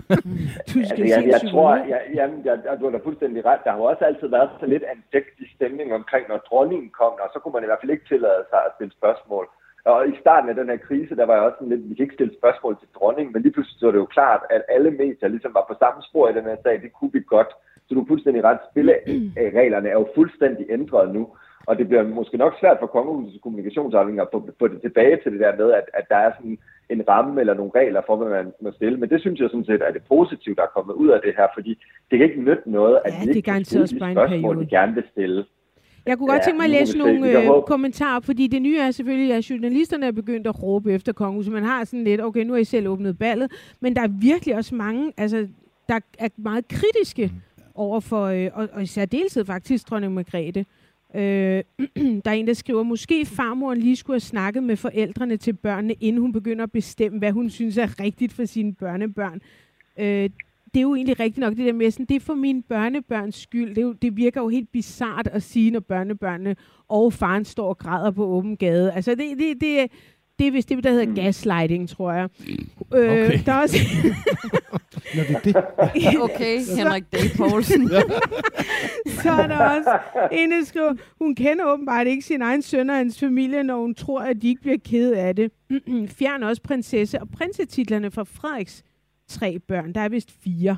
Du skal Altså, se jeg, en jeg tror, jeg, jamen, jeg, jeg, du har da fuldstændig ret. Der har jo også altid været så lidt andægtig stemning omkring, når dronningen kom, og så kunne man i hvert fald ikke tillade sig at stille spørgsmål. Og i starten af den her krise, der var jeg også sådan lidt, vi kan ikke stille spørgsmål til dronningen, men lige pludselig så var det jo klart, at alle medier ligesom var på samme spor i den her sag. Det kunne vi godt. Så du er fuldstændig ret. Spillereglerne er jo fuldstændig ændret nu. Og det bliver måske nok svært for kongehusets kommunikationsafdelinger at få, få det tilbage til det der med, at, at der er sådan en ramme eller nogle regler for, hvad man må stille. Men det synes jeg sådan set er det positive, der er kommet ud af det her, fordi det kan ikke nytte noget, at Ja, vi det ikke kan stille de spørgsmål, periode. gerne vil stille. Jeg kunne godt Ja, tænke mig at læse nogle øh, kommentarer, fordi det nye er selvfølgelig, at journalisterne er begyndt at råbe efter kongehuset. Man har sådan lidt, okay, nu har I selv åbnet ballet, men der er virkelig også mange, altså, der er meget kritiske over for, øh, og, og i særdeleshed faktisk, dronning Margrethe. Øh, der er en, der skriver, måske farmoren lige skulle have snakket med forældrene til børnene, inden hun begynder at bestemme, hvad hun synes er rigtigt for sine børnebørn. Øh, det er jo egentlig rigtigt nok, det der med, sådan, det er for mine børnebørns skyld. Det, jo, det virker jo helt bizart at sige, når børnebørnene og faren står og græder på åben gade. Altså, det, det, det, det er vist det, der hedder gaslighting, tror jeg. Øh, Okay. Der er også, Når det er det. Okay, Henrik D. Poulsen. så er der også en, der skriver, hun kender åbenbart ikke sin egen søn og hans familie, når hun tror, at de ikke bliver ked af det. Fjern også prinsesse og prinsetitlerne fra Frederiks tre børn. Der er vist fire.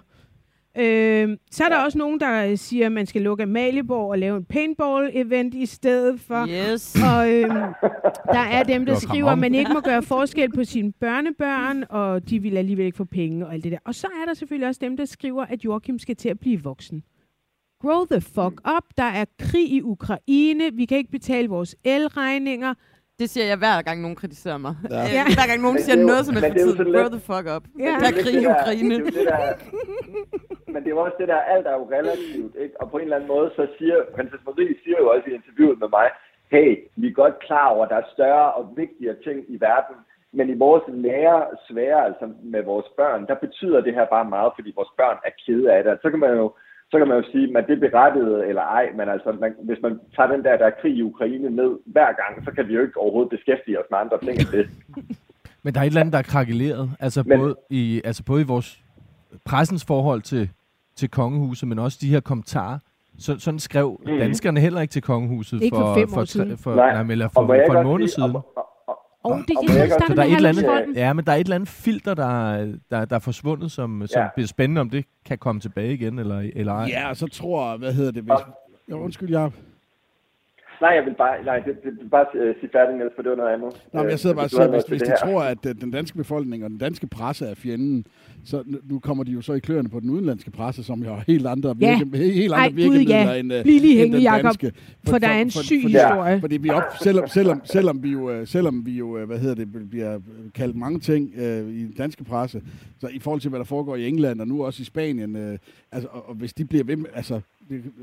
Øh, så er der også nogen, der siger, at man skal lukke Amalieborg og lave en paintball-event i stedet for. Yes. Og øhm, der er dem, der skriver, at man ikke må gøre forskel på sine børnebørn, og de vil alligevel ikke få penge og alt det der. Og så er der selvfølgelig også dem, der skriver, at Joachim skal til at blive voksen. Grow the fuck up. Der er krig i Ukraine. Vi kan ikke betale vores elregninger. Det siger jeg hver gang, nogen kritiserer mig. Ja. Ja. Ja. Hver gang nogen siger det er jo- noget som er for er tiden. Grow the fuck up. Ja. Der er krig i Ukraine. Det jo det der, men det er også det der, alt er jo relativt, ikke? Og på en eller anden måde, så siger, prinsesse Marie siger jo også i interviewet med mig, hey, vi er godt klar over, at der er større og vigtigere ting i verden, men i vores nære svære, altså med vores børn, der betyder det her bare meget, fordi vores børn er kede af det. Så kan man jo så kan man jo sige, at det er berettiget eller ej, men altså, man, hvis man tager den der, der er krig i Ukraine ned hver gang, så kan vi jo ikke overhovedet beskæftige os med andre ting end det. Men der er et eller andet, der er krakeleret. Altså, Men- både i, altså både i vores pressens forhold til, til kongehuset, men også de her kommentarer. Så, sådan skrev Mhm. danskerne heller ikke til kongehuset Ikke for fem år for, siden. for, Nej. nej, eller for, for en måned sige- siden. Og, og, og, det, der også- Så er der er, med et eller andet, ja, men der er et eller andet filter, der, der, der er forsvundet, som, som Ja. bliver spændende, om det kan komme tilbage igen, eller, eller ej. Ja, og så tror jeg, hvad hedder det, hvis... Jo, undskyld, jeg... nej, jeg vil bare, nej, det, det, det bare uh, sige færdigt, Niels, for det var noget andet. Nå, men jeg sidder bare og Øh, siger, hvis, hvis de her. tror, at øh, den danske befolkning og den danske presse er fjenden, så nu- kommer de jo så i kløerne på den udenlandske presse, som jo har helt andre, Ja. virke, helt Ej, andre Gud, virkemidler ja. end, øh, Bliv lige end hængende, den Jacob, danske. for der er en syg fordi- historie. Fordi vi op, selvom, selvom, selvom, vi jo, øh, selvom vi jo, øh, hvad hedder det, bliver kaldt mange ting øh, i den danske presse, så i forhold til, hvad der foregår i England og nu også i Spanien, øh, altså, og, og hvis de bliver ved med, altså,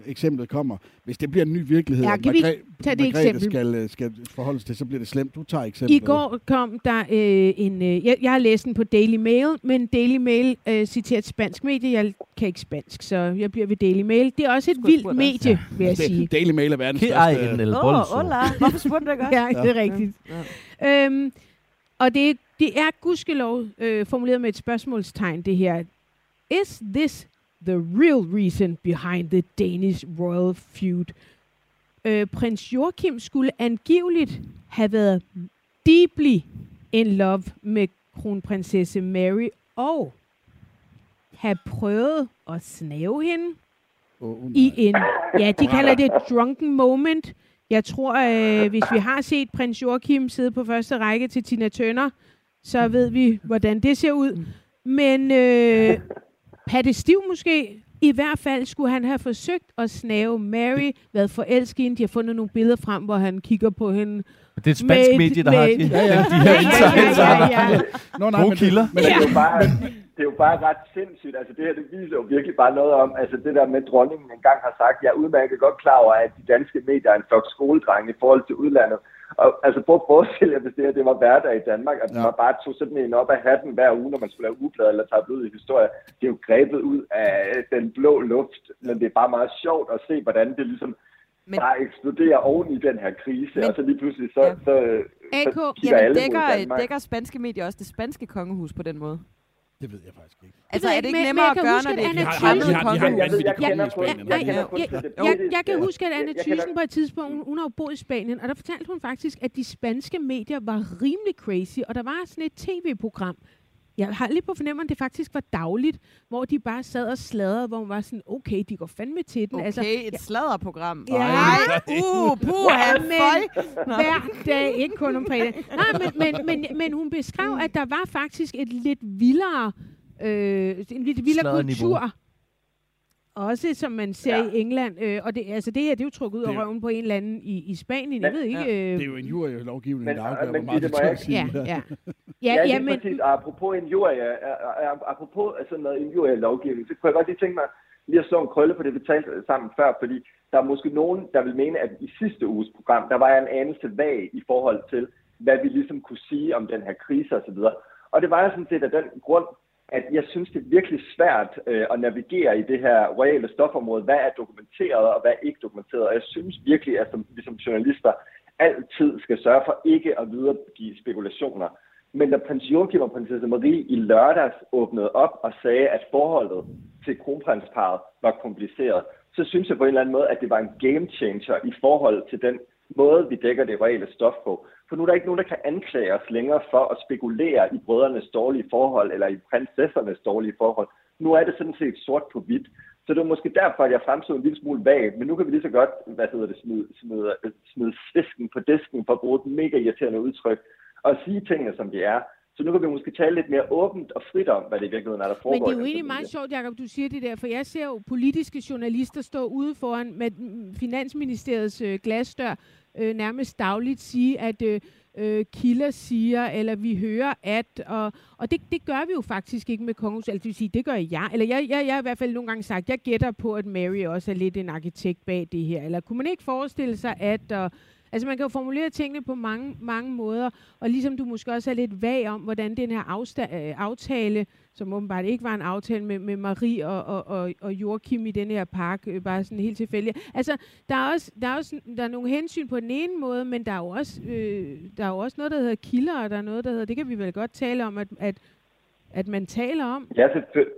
eksemplet kommer, hvis det bliver en ny virkelighed, Ja, at kan vi Margrethe- tage det Margrethe eksempel? skal, øh, skal forholdes til, så bliver det slemt. Du tager eksemplet. I går kom der øh, en... Øh, jeg, jeg har læst den på Daily Mail, men Daily Mail øh, citerer et spansk medie. Jeg kan ikke spansk, så jeg bliver ved Daily Mail. Det er også et vildt medie, vil jeg sige. Det, Daily Mail er verdens største... Åh, oh, hola. Hvorfor spurgte du ikke også? Ja, det er rigtigt. Øhm, og det, det er gudskelov øh, formuleret med et spørgsmålstegn, det her. Is this the real reason behind the Danish royal feud? Øh, prins Joachim skulle angiveligt have været deeply in love med kronprinsesse Mary og have prøvet at snave hende Oh, i en, ja, de kalder det drunken moment. Jeg tror, øh, hvis vi har set prins Joachim sidde på første række til Tina Turner, så ved vi, hvordan det ser ud. Men øh, Patte Stiv måske, i hvert fald skulle han have forsøgt at snave Mary, været forelsket i hende. De har fundet nogle billeder frem, hvor han kigger på hende. Det er et spansk Med medie, der med har de, Ja, ja. de her insights. ja, ja, ja. Nå, nej, Gode men, kilder. Men, Men det er jo bare, det er jo bare ret sindssygt. Altså det her, det viser jo virkelig bare noget om, altså det der med dronningen engang har sagt, jeg er udmærket godt klar over, at de danske medier er en flok skoledrenge i forhold til udlandet. Og altså prøv at forestille jer, hvis det her det var hverdag i Danmark, at Ja. man bare tog sådan en op af hatten hver uge, når man skulle lave ugeblad eller tabloid i historie. Det er jo grebet ud af den blå luft, men det er bare meget sjovt at se, hvordan det ligesom Men- bare eksploderer oven i den her krise, Men- og så lige pludselig så, Ja. ja. så, AK, så Jamen, dækker, dækker spanske medier også det spanske kongehus på den måde? Det ved jeg faktisk ikke. Altså, er jeg det ikke, nemmere at gøre, huske, når at det er Anna et fremmed vanvittig Jeg kan huske, at kender- Thyssen på et tidspunkt, hun har boet i Spanien, og der fortalte hun faktisk, at de spanske medier var rimelig crazy, og der var sådan et tv-program, jeg har lige på fornemmelsen, at det faktisk var dagligt, hvor de bare sad og sladrede, hvor man var sådan, okay, de går fandme til den. Altså, Okay, et sladderprogram. Ja. Nej, uh, puh, han Men hver dag, ikke kun om fredag. Nej, men, men, men, men hun beskrev, at der var faktisk et lidt vildere, øh, en lidt vildere kultur. Også som man ser ja. I England. Øh, og det, altså det her, det er jo trukket ud af Det røven på en eller anden i, i Spanien. Jeg ved ikke... Ja. Øh, Det er jo en jurylovgivning, Men- der afgør, men hvor meget det at sige. ja, ja. Ja, Ja, ja, ja men, præcis. Og apropos injurie, øh, øh, apropos sådan noget injurie-lovgivning, så kunne jeg godt lige tænke mig lige at slå en krølle på det, vi talte sammen før, fordi der er måske nogen, der vil mene, at i sidste uges program, der var jeg en anelse vag i forhold til, hvad vi ligesom kunne sige om den her krise osv. Og det var jeg sådan set af den grund, at jeg synes, det er virkelig svært øh, at navigere i det her royale stofområde. Hvad er dokumenteret, og hvad er ikke dokumenteret? Og jeg synes virkelig, at som, vi som journalister altid skal sørge for ikke at videregive spekulationer. Men da prins Joachim og prinsesse Marie i lørdags åbnede op og sagde, at forholdet til kronprinsparet var kompliceret, så synes jeg på en eller anden måde, at det var en game changer i forhold til den måde, vi dækker det reelle stof på. For nu er der ikke nogen, der kan anklage os længere for at spekulere i brødrenes dårlige forhold eller i prinsessernes dårlige forhold. Nu er det sådan set sort på hvidt. Så det var måske derfor, at jeg fremstod en lille smule vag, men nu kan vi lige så godt, hvad hedder det, smide, smide, smide svisken på disken for at bruge et mega irriterende udtryk, og sige tingene, som de er. Så nu kan vi måske tale lidt mere åbent og frit om, hvad det i virkeligheden er, der foregår. Men det er jo egentlig meget sjovt, Jacob, du siger det der, for jeg ser jo politiske journalister stå ude foran med Finansministeriets øh, glasdør øh, nærmest dagligt sige, at øh, øh, kilder siger, eller vi hører at, og, og det, det gør vi jo faktisk ikke med kongehuset, altså det vil sige, det gør jeg, eller jeg, jeg, jeg har i hvert fald nogle gange sagt, jeg gætter på, at Mary også er lidt en arkitekt bag det her, eller kunne man ikke forestille sig, at, og, Altså man kan jo formulere tingene på mange, mange måder, og ligesom du måske også er lidt vag om, hvordan den her afsta- øh, aftale, som åbenbart ikke var en aftale med, med Marie og, og, og, og Joachim i den her park, øh, bare sådan helt tilfældigt. Altså, der er også, der er også der er nogle hensyn på den ene måde, men der er jo også, øh, der er jo også noget, der hedder kilder, og der er noget, der hedder, det kan vi vel godt tale om, at, at, at man taler om. Ja, selvfølgelig.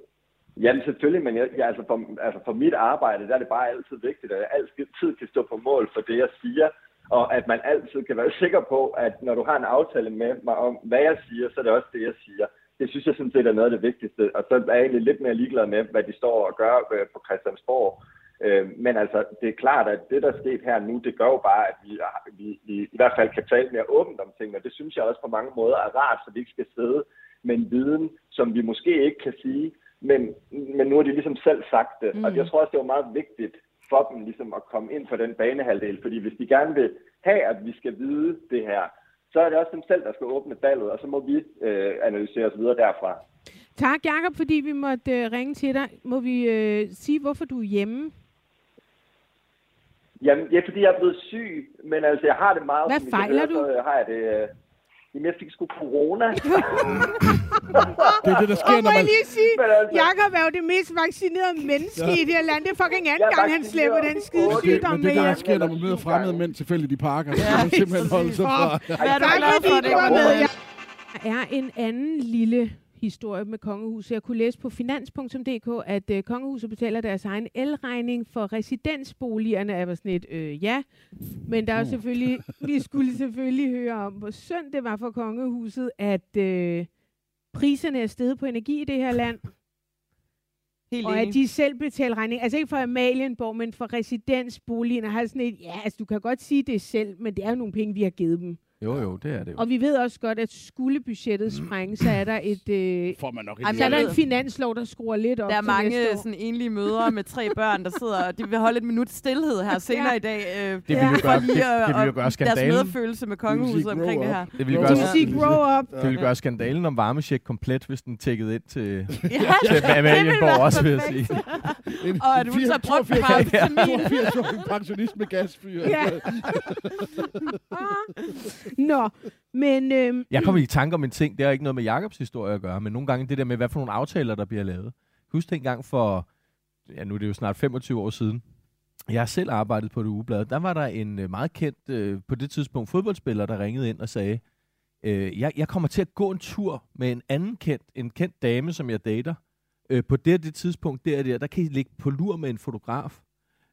Jamen selvfølgelig, men jeg, jeg, altså, for, altså for mit arbejde, der er det bare altid vigtigt, at jeg altid kan stå på mål for det, jeg siger, og at man altid kan være sikker på, at når du har en aftale med mig om, hvad jeg siger, så er det også det, jeg siger. Det synes jeg sådan set er noget af det vigtigste, og så er jeg egentlig lidt mere ligeglad med, hvad de står og gør øh, på Christiansborg. Øh, men altså, det er klart, at det, der er sket her nu, det gør jo bare, at vi, vi, vi i hvert fald kan tale mere åbent om tingene, og det synes jeg også på mange måder er rart, så vi ikke skal sidde med en viden, som vi måske ikke kan sige, men, men nu har de ligesom selv sagt det. Mm. Og jeg tror også, det var meget vigtigt for dem ligesom at komme ind på den banehalvdel, fordi hvis de gerne vil have, at vi skal vide det her, så er det også dem selv, der skal åbne ballet, og så må vi øh, analysere os videre derfra. Tak, Jacob, fordi vi måtte øh, ringe til dig. Må vi øh, sige, hvorfor du er hjemme? Jamen, ja, fordi jeg er blevet syg, men altså, jeg har det meget... Hvad som fejler du? Så har jeg det... Øh, jamen, jeg fik sgu corona. Det er det, der sker, Og må når jeg man... lige sige, Men altså- Jacob er jo det mest vaccinerede menneske Ja. i det her land. Det er fucking anden Jeg er gang, han vaccineret slipper den skide otte- Det, sygdom men med det, der hjem. sker, når man møder fremmede mænd tilfældigt i parker, så skal man simpelthen holde sig fra. Hvad er du Tak glad fordi for, du det var med? Der er en anden lille historie med kongehuset. Jeg kunne læse på finans.dk, at øh, kongehuset betaler deres egen elregning for residensboligerne. Jeg var sådan et, øh, ja. Men der er jo selvfølgelig, vi skulle selvfølgelig høre om, hvor synd det var for kongehuset, at øh, priserne er steget på energi i det her land. Helt Og at enig. de selv betaler regning. Altså ikke for Amalienborg, men for residensboligen. Og har sådan et, ja, altså du kan godt sige det selv, men det er jo nogle penge, vi har givet dem. Jo, jo, det er det jo. Og vi ved også godt, at skulle budgettet sprænge, så er der et... Øh, Får man nok ikke så er der en finanslov, der skruer lidt op Der er til mange sådan enlige mødre med tre børn, der sidder og de vil holde et minut stillhed her senere i dag. Øh, Det vil jo for gøre, det, lige at- det vil jo gøre deres skandalen. medfølelse med kongehuset omkring det her. Det vil gøre, siger grow up. det vil gøre skandalen om varmesjek komplet, hvis den tækkede ind til, Ja, til Amalienborg også, vil jeg sige. Og at hun så brugt 82 paracetamol. 82 pensionist med gasfyr. Ja. Nå, men øhm, Jeg kommer i tanke om en ting, det har ikke noget med Jakobs historie at gøre, men nogle gange det der med, hvad for nogle aftaler, der bliver lavet. Husk dengang for, ja nu er det jo snart 25 år siden, jeg har selv arbejdet på det ugeblad. Der var der en øh, meget kendt, øh, på det tidspunkt, fodboldspiller, der ringede ind og sagde, øh, jeg, jeg kommer til at gå en tur med en anden kendt, en kendt dame, som jeg dater. Øh, på det, det tidspunkt, der, der, der kan I ligge på lur med en fotograf.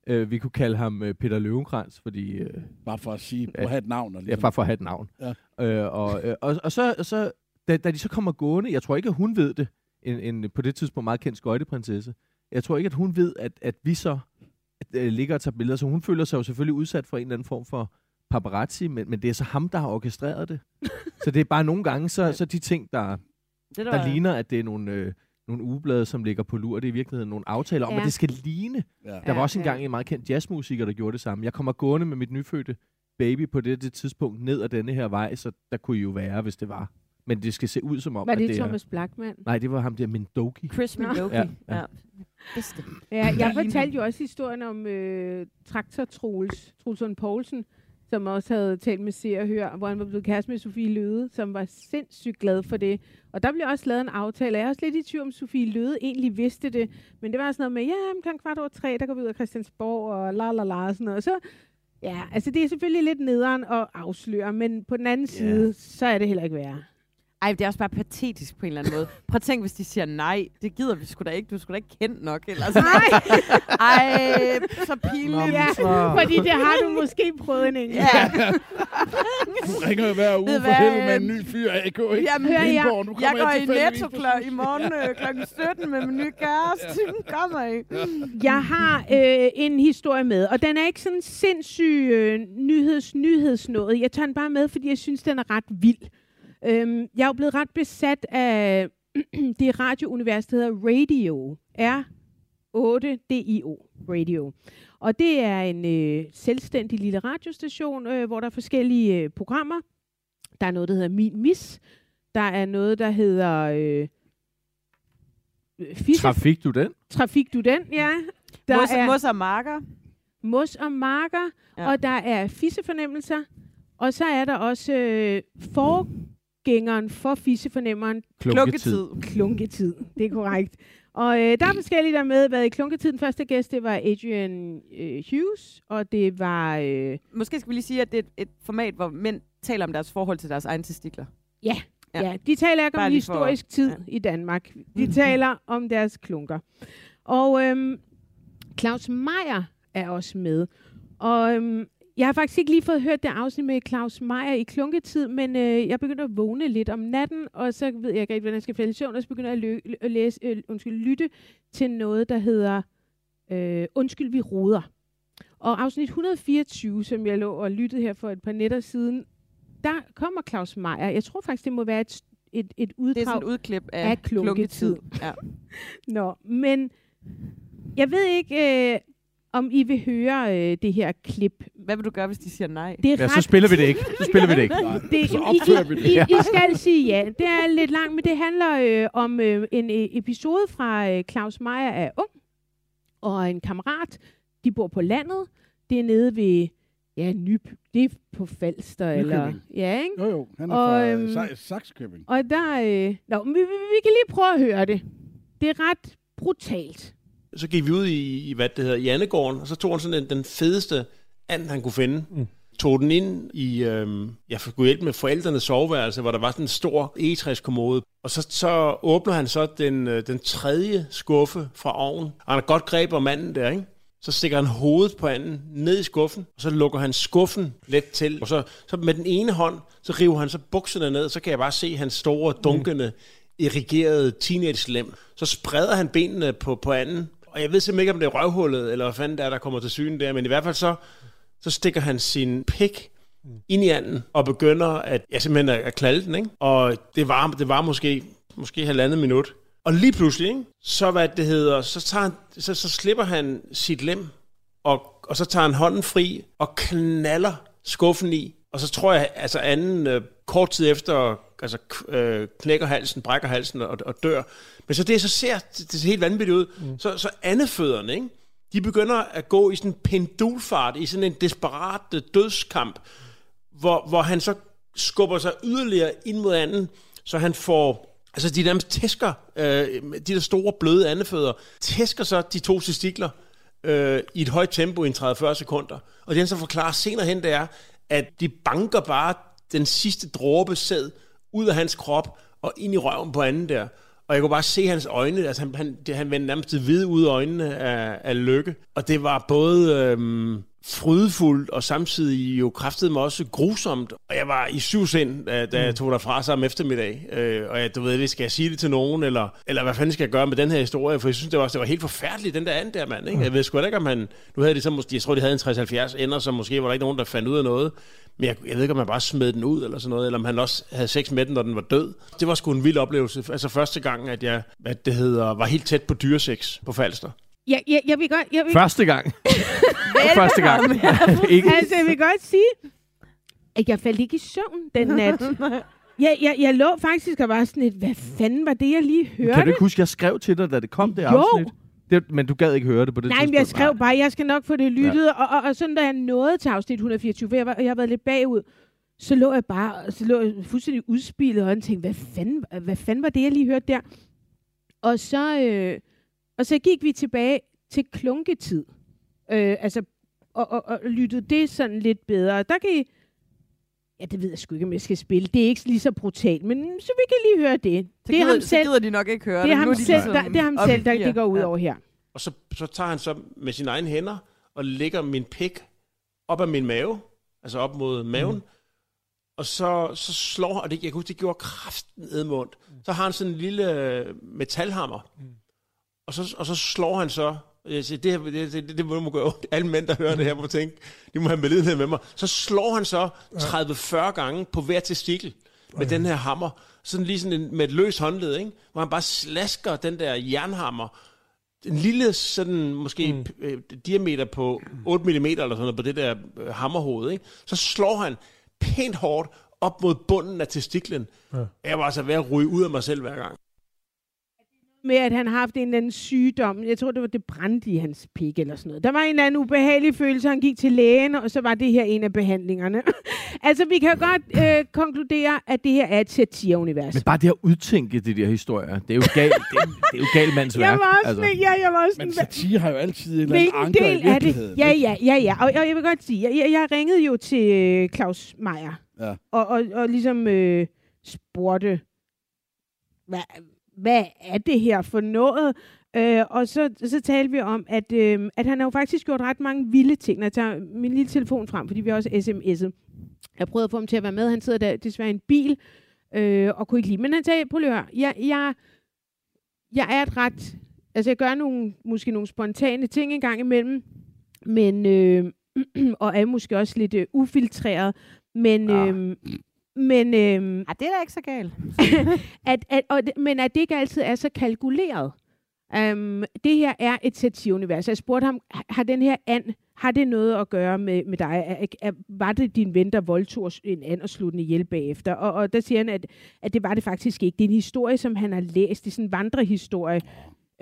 Øh, vi kunne kalde ham øh, Peter Løvenkrantz, fordi øh, Bare for at sige, at have et navn. Og Ja, bare for at have et navn. Ja. Øh, og, øh, og, og så, så da, da de så kommer gående, jeg tror ikke, at hun ved det, en, en på det tidspunkt meget kendt skøjteprinsesse, jeg tror ikke, at hun ved, at, at vi så at, øh, ligger og tager billeder, så hun føler sig jo selvfølgelig udsat for en eller anden form for paparazzi, men, men det er så ham, der har orkestreret det. så det er bare nogle gange, så, så de ting, der, Det der ligner, at det er nogle, øh, nogle ugeblade, som ligger på lur, det er i virkeligheden nogle aftaler om, Ja. at det skal ligne. Ja. Der var Ja, også ja. engang en meget kendt jazzmusiker, der gjorde det samme. Jeg kommer gående med mit nyfødte baby på det, det tidspunkt ned ad denne her vej, så der kunne I jo være, hvis det var. Men det skal se ud som om, var at det det er... Thomas Blackman? Nej, det var ham der Mendoki. Chris Midoki. Ja, Ja, ja. ja. Bedste. Ja, jeg fortalte jo også historien om øh, Traktor Troels, Trulsund Poulsen, som også havde talt med Se og Hør, hvor han var blevet kæreste med Sofie Løde, som var sindssygt glad for det. Og der blev også lavet en aftale. Jeg er også lidt i tvivl om, Sofie Løde egentlig vidste det. Men det var sådan noget med, ja, omkring kvart over tre, der går vi ud af Christiansborg, og la la la, og sådan noget. Så, ja, altså det er selvfølgelig lidt nederen at afsløre, men på den anden side, så er det heller ikke værre. Ej, det er også bare patetisk på en eller anden måde. Prøv at tænke, hvis de siger nej. Det gider vi sgu da ikke. Du er sgu da ikke kendt nok. Eller sådan. Nej, Ej, så pinligt. ja, fordi det har du måske prøvet en enkelt. Ja, Du ringer jo hver uge for hvad, helvede med en ny fyr. Jeg jo ikke Jamen, hør, jeg-. Nu jeg går i tilfældigvis Netto kl- i morgen øh, kl. 17 med min nye kæreste. Kommer I? Jeg har øh, en historie med, og den er ikke sådan sindssyg øh, nyheds nyhedsnået. Jeg tager den bare med, fordi jeg synes, den er ret vild. Øhm, jeg er jo blevet ret besat af det radiounivers, der hedder Radio. R8DIO. Radio. Og det er en øh, selvstændig lille radiostation, øh, hvor der er forskellige øh, programmer. Der er noget, der hedder Min Mis. Der er noget, der hedder... Øh, Fisse Trafik du den? Trafik du den, ja. Der Mos, er mos og marker. mos og marker, Ja. og der er fissefornemmelser, og så er der også øh, forgængeren for fissefornemmeren, Klunketid. klunketid. Det er korrekt. Og øh, der er forskellige, der er med. Været i klunketid. Den første gæst, det var Adrian øh, Hughes, og det var... Øh, Måske skal vi lige sige, at det er et, et format, hvor mænd taler om deres forhold til deres egne testikler. Ja, Ja. ja. de taler ikke Bare om lige for- historisk tid ja. ja. i Danmark. De taler om deres klunker. Og øhm, Claus Meier er også med. Og øhm, jeg har faktisk ikke lige fået hørt det afsnit med Claus Meier i klunketid, men øh, jeg begynder at vågne lidt om natten, og så ved jeg ikke rigtig, hvordan jeg skal falde i søvn, og så begynder jeg at, lø- at læse, øh, undskyld, lytte til noget, der hedder øh, Undskyld, vi roder. Og afsnit 124, som jeg lå og lyttede her for et par nætter siden, der kommer Claus Meier. Jeg tror faktisk, det må være et, et, et uddrag. Det er sådan et udklip af, af klunketid. Ja. Nå, men jeg ved ikke, øh, om I vil høre øh, det her klip. Hvad vil du gøre, hvis de siger nej? Det er Ja, så ret spiller vi det ikke. Så spiller vi det ikke. Det, så I, opfører vi det. I, I, I skal sige ja. Det er lidt langt, men det handler øh, om øh, en øh, episode fra øh, Claus Meier er ung, og en kammerat. De bor på landet. Det er nede ved, ja, Nyb. Det er på Falster, eller... Nykøbing. Ja, ikke? Jo, jo, han er Og, fra øhm, Sa- Saxkøbing. Og der... Øh, nå, vi, vi, vi kan lige prøve at høre det. Det er ret brutalt. Så gik vi ud i, i hvad det hedder, Jannegården, og så tog han sådan den, den fedeste and, han kunne finde. Mm. Tog den ind i, øhm, jeg skulle hjælpe med forældrenes soveværelse, hvor der var sådan en stor egetræskommode. Og så, så åbner han så den, øh, den tredje skuffe fra ovnen. Og han har godt greb om manden der, ikke? Så stikker han hovedet på anden ned i skuffen, og så lukker han skuffen let til. Og så, så med den ene hånd, så river han så bukserne ned, så kan jeg bare se hans store, dunkende, irrigerede teenage-lem. Så spreder han benene på, på anden, og jeg ved simpelthen ikke, om det er røvhullet, eller hvad fanden det er, der kommer til syne der, men i hvert fald så, så stikker han sin pik ind i anden, og begynder at, ja, simpelthen at, at knalde den, ikke? Og det var, det var måske, måske halvandet minut. Og lige pludselig, ikke? så hvad det hedder, så, tager han, så, så slipper han sit lem, og, og så tager han hånden fri og knaller skuffen i. Og så tror jeg, altså anden øh, kort tid efter, altså øh, knækker halsen, brækker halsen og, og dør. Men så det, så ser det, det ser helt vanvittigt ud. Mm. Så, så andefødderne, ikke? de begynder at gå i sådan en pendulfart, i sådan en desperat øh, dødskamp, hvor, hvor han så skubber sig yderligere ind mod anden, så han får, altså de nærmest tæsker, øh, de der store bløde andefødder, tæsker så de to testikler øh, i et højt tempo i en 30-40 sekunder. Og det han så forklarer senere hen, det er, at de banker bare den sidste dråbe sæd ud af hans krop og ind i røven på anden der. Og jeg kunne bare se hans øjne, altså han, han, det, han vendte nærmest hvide ud af øjnene af, af lykke. Og det var både øhm, frydefuldt og samtidig jo kraftede mig også grusomt. Og jeg var i syv sind, da, da jeg tog derfra samme eftermiddag. Øh, og jeg, du ved, det, skal jeg sige det til nogen, eller, eller hvad fanden skal jeg gøre med den her historie? For jeg synes, det var, det var helt forfærdeligt, den der anden der mand. Ikke? Jeg ved sgu ikke, om han... Nu havde de så måske, jeg tror, de havde en 60-70 ender, så måske var der ikke nogen, der fandt ud af noget. Men jeg, jeg ved ikke, om han bare smed den ud eller sådan noget, eller om han også havde sex med den, når den var død. Det var sgu en vild oplevelse. Altså første gang, at jeg hvad det hedder, var helt tæt på dyresex på Falster. Jeg, jeg, jeg vil godt... Jeg vil, Første gang. Første gang. ikke. altså, jeg vil godt sige, at jeg faldt ikke i søvn den nat. Jeg, jeg, jeg lå faktisk og var sådan lidt, hvad fanden var det, jeg lige hørte? Kan du ikke huske, jeg skrev til dig, da det kom, det Jo. afsnit? Det, men du gad ikke høre det på det Nej, men tidspunkt. jeg skrev bare, jeg skal nok få det lyttet, ja. og, og, og sådan da jeg nåede til afsnit 124, for jeg, var, jeg har været lidt bagud, så lå jeg bare, så lå jeg fuldstændig udspillet, og tænkte, hvad fanden, hvad fanden var det, jeg lige hørte der? Og så, øh, og så gik vi tilbage til klunketid, øh, altså, og, og, og lyttede det sådan lidt bedre. Der kan I, ja, det ved jeg sgu ikke, om jeg skal spille. Det er ikke lige så brutalt, men så vi kan lige høre det. Så det er gider, ham så selv, gider de nok ikke høre det er ham de selv, ligesom der, det er ham selv, der det går ud Ja. over her. Og så, så tager han så med sine egne hænder og lægger min pik op af min mave, altså op mod maven, mm. og så, så slår han, og det, jeg kan huske, det gjorde kraften edmundt. Så har han sådan en lille øh, metalhammer, mm. Og, så, og så slår han så, jeg siger, det, her, det, det, det, må gøre. Alle mænd, der hører det her, må tænke, de må have medlidenhed med mig. Så slår han så 30-40 gange på hver testikel med den her hammer. Sådan lige sådan en, med et løst håndled, ikke? hvor han bare slasker den der jernhammer en lille sådan måske mm. øh, diameter på 8 mm eller sådan noget på det der øh, hammerhoved, ikke? så slår han pænt hårdt op mod bunden af testiklen. Ja. Jeg var altså ved at ryge ud af mig selv hver gang. Med, at han har haft en eller anden sygdom. Jeg tror, det var det brændte i hans pik eller sådan noget. Der var en eller anden ubehagelig følelse, han gik til lægen, og så var det her en af behandlingerne. altså, vi kan godt øh, konkludere, at det her er et satire-univers. Men bare det at udtænke de der historier, det er jo galt, det, er, det er jo galt mands jeg værk. var også, altså. ja, jeg var også Men en- satire har jo altid en eller anden anker i del af det? virkeligheden. Ja, ikke? ja, ja, ja. Og, og jeg vil godt sige, jeg, jeg, jeg ringede jo til øh, Claus Meier, Ja. og, og, og ligesom øh, spurgte, hvad, hvad er det her for noget? Øh, og så, så talte vi om, at, øh, at han har jo faktisk gjort ret mange vilde ting. Jeg tager min lille telefon frem, fordi vi har også sms'et. Jeg prøvede at få ham til at være med. Han sidder der desværre i en bil øh, og kunne ikke lide. Men han sagde, prøv lige at høre, jeg, jeg, jeg er et ret... Altså, jeg gør nogle, måske nogle spontane ting en gang imellem, men, øh, og er måske også lidt øh, ufiltreret, men, Ah. øh, men, øh, Ja, det er da ikke så galt. at, at, og, men at det ikke altid er så kalkuleret. Um, det her er et satireunivers. Jeg spurgte ham, har- har den her and, har det noget at gøre med, med dig? Er, er, var det din ven, der voldtog en and og slog den ihjel bagefter? Og, og der siger han, at, at det var det faktisk ikke. Det er en historie, som han har læst. Det er sådan en vandrehistorie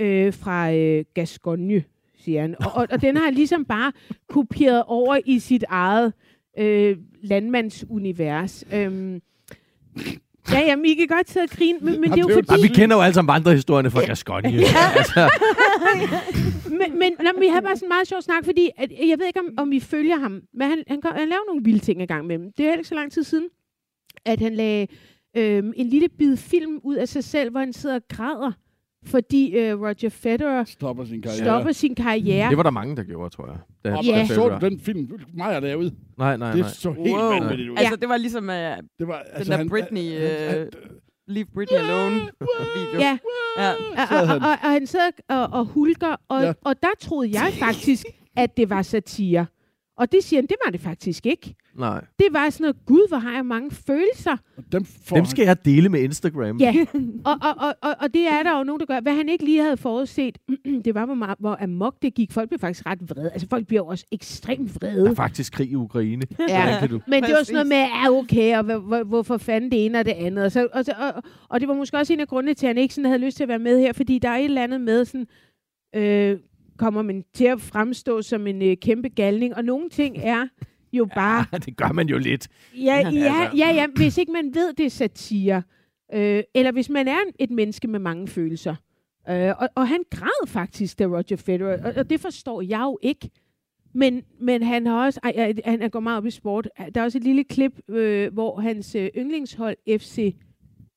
øh, fra øh, Gascogne, siger han. Og, og, og den har han ligesom bare kopieret over i sit eget øh, landmandsunivers. Øhm, ja, jamen, I kan godt sidde og grine, men, men det er jo fordi... Ej, vi kender jo alle sammen vandrehistorierne fra Gascogne. altså, men, men nå, men vi havde bare sådan en meget sjov snak, fordi at, jeg ved ikke, om, om I følger ham, men han, han, han laver nogle vilde ting i gang med dem. Det er heller ikke så lang tid siden, at han lagde øhm, en lille bid film ud af sig selv, hvor han sidder og græder, fordi øh, Roger Federer Stopper sin karriere. stopper sin karriere. det var der mange, der gjorde, tror jeg. Da, Og Ja. så du den film, mig er derude. Nej, nej, Det nej. så helt Wow. vanvittigt ud. Altså, det var ligesom uh, Det var, den der Britney, øh, Leave Britney Alone video. Ja, ja. og, og, sad og, han. og, og han sidder og, og hulker, og. Ja. og der troede jeg faktisk, at det var satire. Og det siger han, det var det faktisk ikke. Nej. Det var sådan noget, gud, hvor har jeg mange følelser. Dem, får Dem skal jeg dele med Instagram. Ja, og, og, og, og, og det er der jo nogen, der gør. Hvad han ikke lige havde forudset, det var, hvor, meget, hvor amok det gik. Folk blev faktisk ret vrede. Altså, folk bliver også ekstremt Der er vrede. faktisk krig i Ukraine. Ja. Kan du? Men det var sådan noget med, ja, okay, og hvor, hvor, hvorfor fanden det ene og det andet. Og, så, og, og, og det var måske også en af grundene til, at han ikke sådan havde lyst til at være med her, fordi der er et eller andet med sådan, øh, kommer man til at fremstå som en øh, kæmpe galning, og nogle ting er jo bare Ja, det gør man jo lidt. Ja, ja, Altså. ja, ja, hvis ikke man ved, det er satire. Øh, eller hvis man er et menneske med mange følelser. Øh, og, og han græd faktisk, da Roger Federer, og, og det forstår jeg jo ikke. Men, men han har også, ej, han han går meget op i sport. Der er også et lille klip, øh, hvor hans øh, yndlingshold, FC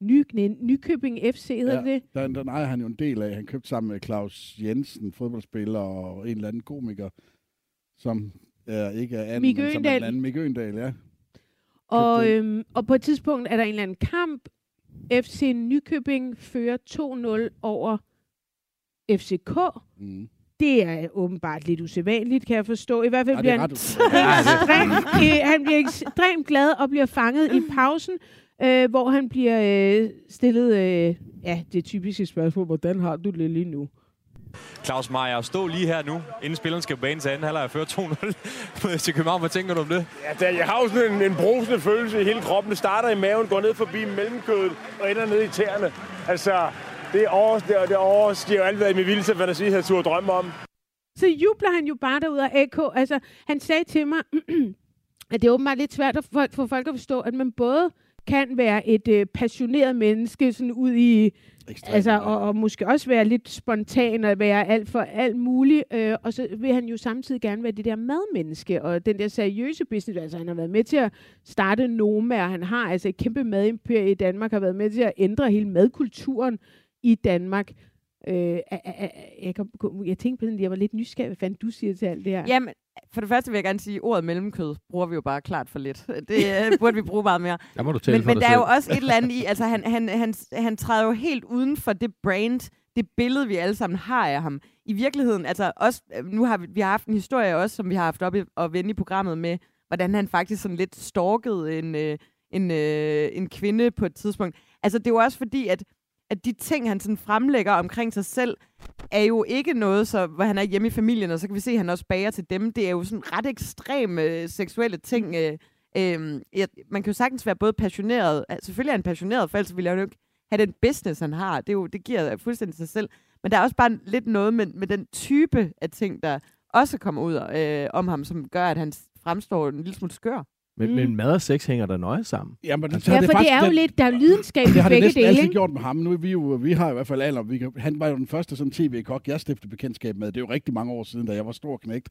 Ny, Nykøbing FC, hedder ja. det? Den, den ejer han jo en del af. Han købte sammen med Claus Jensen, fodboldspiller og en eller anden komiker, som er ikke er anden, Mikke men som er den anden. Mikke Øgendal, ja. Og, øhm, og på et tidspunkt er der en eller anden kamp. FC Nykøbing fører 2-0 over FCK. Mm. Det er åbenbart lidt usædvanligt, kan jeg forstå. I hvert fald Ja, bliver er han. Ja, ekstremt, øh, han bliver ekstremt glad og bliver fanget i pausen, øh, hvor han bliver øh, stillet øh, ja, det typiske spørgsmål, hvordan har du det lige nu? Claus Meier, stå lige her nu, inden spilleren skal på banen til anden halvleg og føre 2-0 til København. Hvad tænker du om det? Ja, der, jeg har jo sådan en, en brusende følelse i hele kroppen. Det starter i maven, går ned forbi mellemkødet og ender ned i tæerne. Altså, det er over, det, det overstiger jo alt, hvad i min vildeste fantasi havde turde drømme om. Så jubler han jo bare derud af AK. Altså, han sagde til mig, at det er åbenbart lidt svært at få, for folk at forstå, at man både kan være et øh, passioneret menneske sådan ud i Ekstremt. Altså, og, og måske også være lidt spontan og være alt for alt muligt. Øh, og så vil han jo samtidig gerne være det der madmenneske og den der seriøse business. Altså, han har været med til at starte Noma, og han har altså et kæmpe madimperie i Danmark, har været med til at ændre hele madkulturen i Danmark. Øh, a- a- a- jeg, kom, jeg tænkte på den, jeg var lidt nysgerrig, hvad fanden du siger til alt det her. Jamen, for det første vil jeg gerne sige, at ordet mellemkød bruger vi jo bare klart for lidt. Det øh, burde vi bruge meget mere. der må du tale Men, for men der er selv. jo også et eller andet i, altså han, han, han, han træder jo helt uden for det brand, det billede, vi alle sammen har af ham. I virkeligheden, altså også, nu har vi, vi har haft en historie også, som vi har haft op i, og vende i programmet med, hvordan han faktisk sådan lidt stalkede en, øh, en, øh, en kvinde på et tidspunkt. Altså det er jo også fordi, at, at de ting, han sådan fremlægger omkring sig selv, er jo ikke noget, så, hvor han er hjemme i familien, og så kan vi se, at han også bager til dem. Det er jo sådan ret ekstreme øh, seksuelle ting. Øh, øh, ja, man kan jo sagtens være både passioneret, selvfølgelig er han passioneret, for ellers ville han jo ikke have den business, han har. Det, er jo, det giver fuldstændig sig selv. Men der er også bare lidt noget med, med den type af ting, der også kommer ud øh, om ham, som gør, at han fremstår en lille smule skør. Men, Mm. men mad og sex hænger der nøje sammen. Ja, men det, Ja, for det er jo lidt, der er lidenskab i det har det begge næsten dele, altid ikke? gjort med ham. Nu er vi jo, vi har i hvert fald alder. Vi kan, han var jo den første sådan tv-kok, jeg stiftede bekendtskab med. Det er jo rigtig mange år siden, da jeg var stor knægt.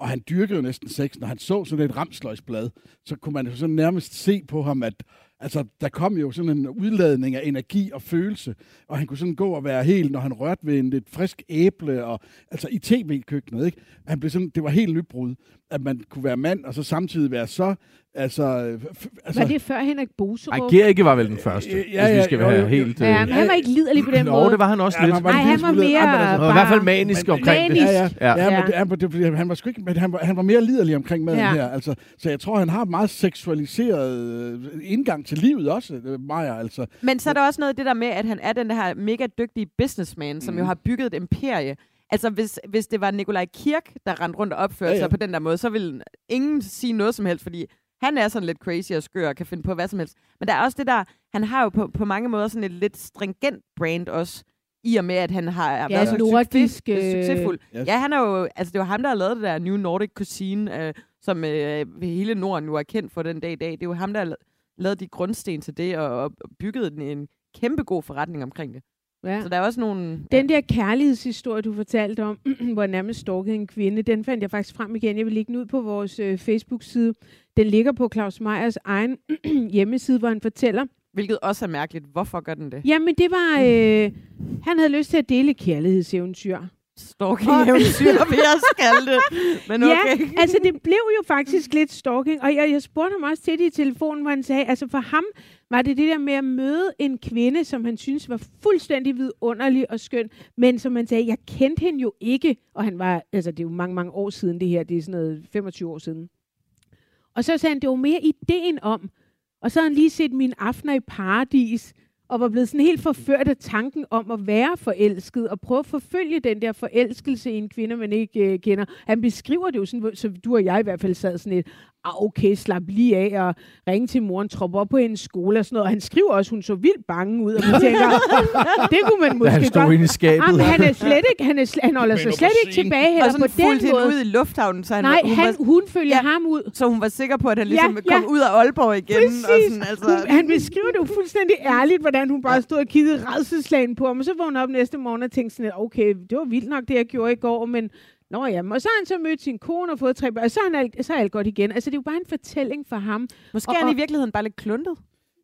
Og han dyrkede jo næsten sex. Når han så sådan et ramsløgsblad, så kunne man jo sådan nærmest se på ham, at altså, der kom jo sådan en udladning af energi og følelse. Og han kunne sådan gå og være helt, når han rørte ved en lidt frisk æble, og, altså i tv-køkkenet, ikke? Han blev sådan, det var helt nybrud, at man kunne være mand, og så samtidig være så, altså... f- altså Var det før Henrik Boserup? Gericke var vel den første, Øh, hvis ja, vi ja, skal jo, være jo, helt... Ja, øh, men han var ikke liderlig på den Nå, måde. det var han også Ja, lidt. han Nej, lille han var mere Ja, Han var i hvert fald manisk Men- omkring Manisk. det. Ja, ja. Ja. ja. Ja. men, det, han, var- det, fordi han var sgu ikke, men han var, han var mere liderlig omkring maden Ja. her. Altså, så jeg tror, han har meget seksualiseret øh, indgang til livet også, øh, Maja. Altså. Men så er der også noget af det der med, at han er den her mega dygtige businessman, som Mhm. jo har bygget et imperie. Altså, hvis, hvis det var Nikolaj Kirk, der rendte rundt og opførte Ja, ja. sig på den der måde, så ville ingen sige noget som helst, fordi han er sådan lidt crazy og skør og kan finde på hvad som helst. Men der er også det der, han har jo på, på mange måder sådan et lidt stringent brand også, i og med, at han har Ja, været så nordisk, succes, øh, succesfuld. Yes. Ja, han er jo, altså det var ham, der har lavet det der New Nordic Cuisine, øh, som øh, hele Norden nu er kendt for den dag i dag. Det er jo ham, der har la- lavet de grundsten til det, og, og bygget en, en kæmpe god forretning omkring det. Ja. Så der er også nogle... Den der kærlighedshistorie, du fortalte om, hvor han nærmest stalkede en kvinde, den fandt jeg faktisk frem igen. Jeg vil lægge den ud på vores øh, Facebook-side. Den ligger på Claus Meyers egen hjemmeside, hvor han fortæller. Hvilket også er mærkeligt. Hvorfor gør den det? Jamen, det var... Øh, han havde lyst til at dele kærlighedseventyr. Stalking-eventyr, vil jeg kalde det. Men okay. Ja, altså det blev jo faktisk lidt stalking, og jeg, jeg spurgte ham også til det i telefonen, hvor han sagde, altså for ham var det det der med at møde en kvinde, som han synes var fuldstændig vidunderlig og skøn, men som han sagde, jeg kendte hende jo ikke, og han var, altså det er jo mange, mange år siden det her, det er sådan noget 25 år siden. Og så sagde han, det var mere ideen om, og så havde han lige set mine aftener i paradis, og var blevet sådan helt forført af tanken om at være forelsket, og prøve at forfølge den der forelskelse i en kvinde, man ikke øh, kender. Han beskriver det jo sådan, så du og jeg i hvert fald sad sådan et, ah, okay, slap lige af og ringe til moren, troppe op på hendes skole og sådan noget. Og han skriver også, hun så vildt bange ud, og man tænker, det kunne man måske han stod godt. inde i skabet. Ah, men han er slet ikke, han, er sl- han holder sig på slet ikke tilbage Og heller sådan på fulgte den hende ud i lufthavnen, så han, Nej, hun, han, var, hun følger Ja. ham ud. så hun var sikker på, at han ligesom Ja, kom ja. ud af Aalborg igen. Og Præcis. sådan, altså, Hun, han beskriver det jo fuldstændig ærligt, hvordan hun bare stod og kiggede redselslagen på ham, og så vågnede hun op næste morgen og tænkte sådan okay, det var vildt nok, det jeg gjorde i går, men Nå jamen, og så har han så mødt sin kone og fået tre børn, og så er, han alt, så er alt godt igen. Altså, det er jo bare en fortælling for ham. Måske Og- er han i virkeligheden bare lidt kluntet.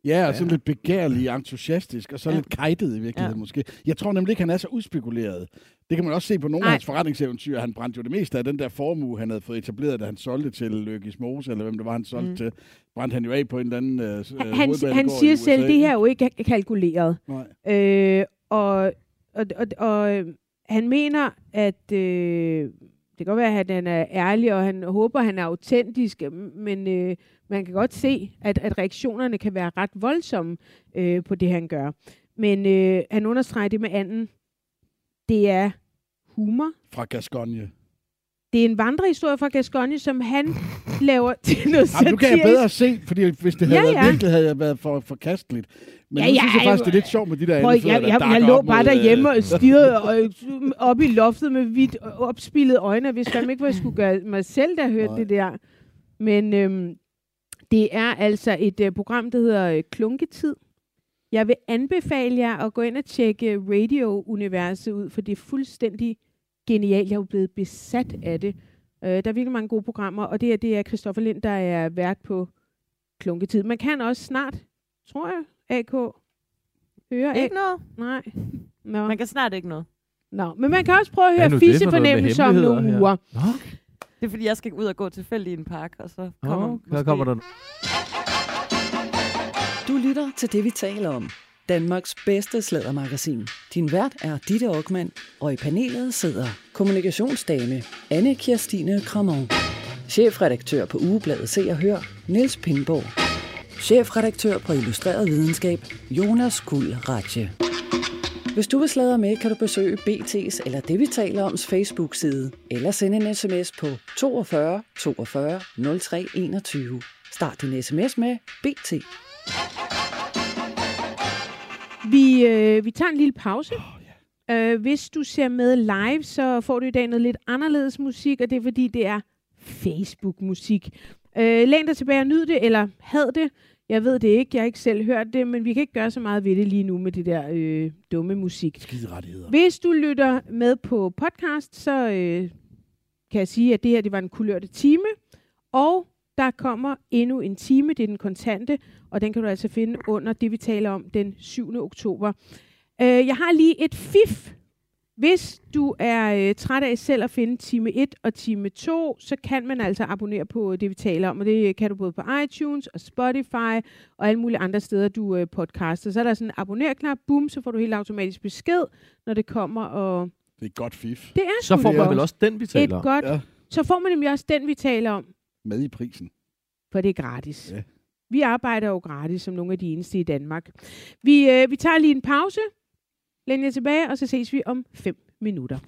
Ja, og sådan lidt begærlig, entusiastisk, og så Ja. lidt kajtet i virkeligheden Ja. måske. Jeg tror nemlig ikke, han er så uspekuleret. Det kan man også se på nogle Nej. af hans forretningseventyr. Han brændte jo det meste af den der formue, han havde fået etableret, da han solgte til Lykkes Mose, eller hvem det var, han solgte Mm. til. Brændte han jo af på en eller anden øh, Han, øh, han, siger selv, det her er jo ikke kalkuleret. Nej. Øh, og, og, og, og han mener, at øh, det kan godt være, at han er ærlig, og han håber, at han er autentisk, men øh, man kan godt se, at, at reaktionerne kan være ret voldsomme øh, på det, han gør. Men øh, han understreger det med anden. Det er humor. Fra Gascogne. Det er en vandrehistorie fra Gascogne, som han laver til noget Jamen, nu kan jeg satirisk. bedre se, fordi hvis det havde Ja, ja, været virkelig, havde jeg været for forkasteligt. Men Ja, nu ja, synes jeg faktisk, det er lidt sjovt med de der Prøv, andefødder, jeg, jeg, jeg lå bare øh, derhjemme og stirrede og, op i loftet med vidt opspillede øjne, hvis fandme ikke, hvor jeg skulle gøre mig selv, der hørte Nej. det der. Men øhm, det er altså et øh, program, der hedder øh, Klunketid. Jeg vil anbefale jer at gå ind og tjekke Radio-universet ud, for det er fuldstændig genialt. Jeg er jo blevet besat af det. Øh, der er virkelig mange gode programmer, og det er, det er Christoffer Lind, der er vært på Klunketid. Man kan også snart, tror jeg, AK, høre Ikke noget. Nej. Nå. Man kan snart ikke noget. Nå. Men man kan også prøve at er høre nu det for noget med fissefornemmelser om nogle her? uger. Nå, Det er fordi, jeg skal ud og gå tilfældigt i en park, og så kommer oh, hvad kommer der nu? Du lytter til det, vi taler om. Danmarks bedste slædermagasin. Din vært er Ditte Aukmann, og i panelet sidder kommunikationsdame Anne Kirstine Kramon, chefredaktør på ugebladet Se og Hør, Niels Pindborg, chefredaktør på Illustreret Videnskab, Jonas Kuld Ratje. Hvis du vil sladre med, kan du besøge BT's eller det, vi taler om, Facebook-side, eller sende en sms på 42 42 03 21. Start din sms med BT. Vi, øh, vi tager en lille pause. Oh, yeah. øh, hvis du ser med live, så får du i dag noget lidt anderledes musik, og det er fordi, det er Facebook-musik. Øh, læn dig tilbage og nyd det, eller had det. Jeg ved det ikke, jeg har ikke selv hørt det, men vi kan ikke gøre så meget ved det lige nu med det der øh, dumme musik. Skiderettigheder. Hvis du lytter med på podcast, så øh, kan jeg sige, at det her det var en kulørte time. Og der kommer endnu en time, det er den kontante, og den kan du altså finde under det, vi taler om den 7. oktober. Øh, jeg har lige et fif. Hvis du er øh, træt af selv at finde time 1 og time 2, så kan man altså abonnere på det, vi taler om. Og det kan du både på iTunes og Spotify og alle mulige andre steder, du øh, podcaster. Så er der sådan en abonner-knap, boom, så får du helt automatisk besked, når det kommer. Og Det er et godt fif. det er Så får man vel også den, vi et taler om. godt. Ja. Så får man nemlig også den, vi taler om, Med i prisen. for det er gratis. Ja. Vi arbejder jo gratis, som nogle af de eneste i Danmark. Vi, øh, vi tager lige en pause, læn jer tilbage, og så ses vi om 5 minutter.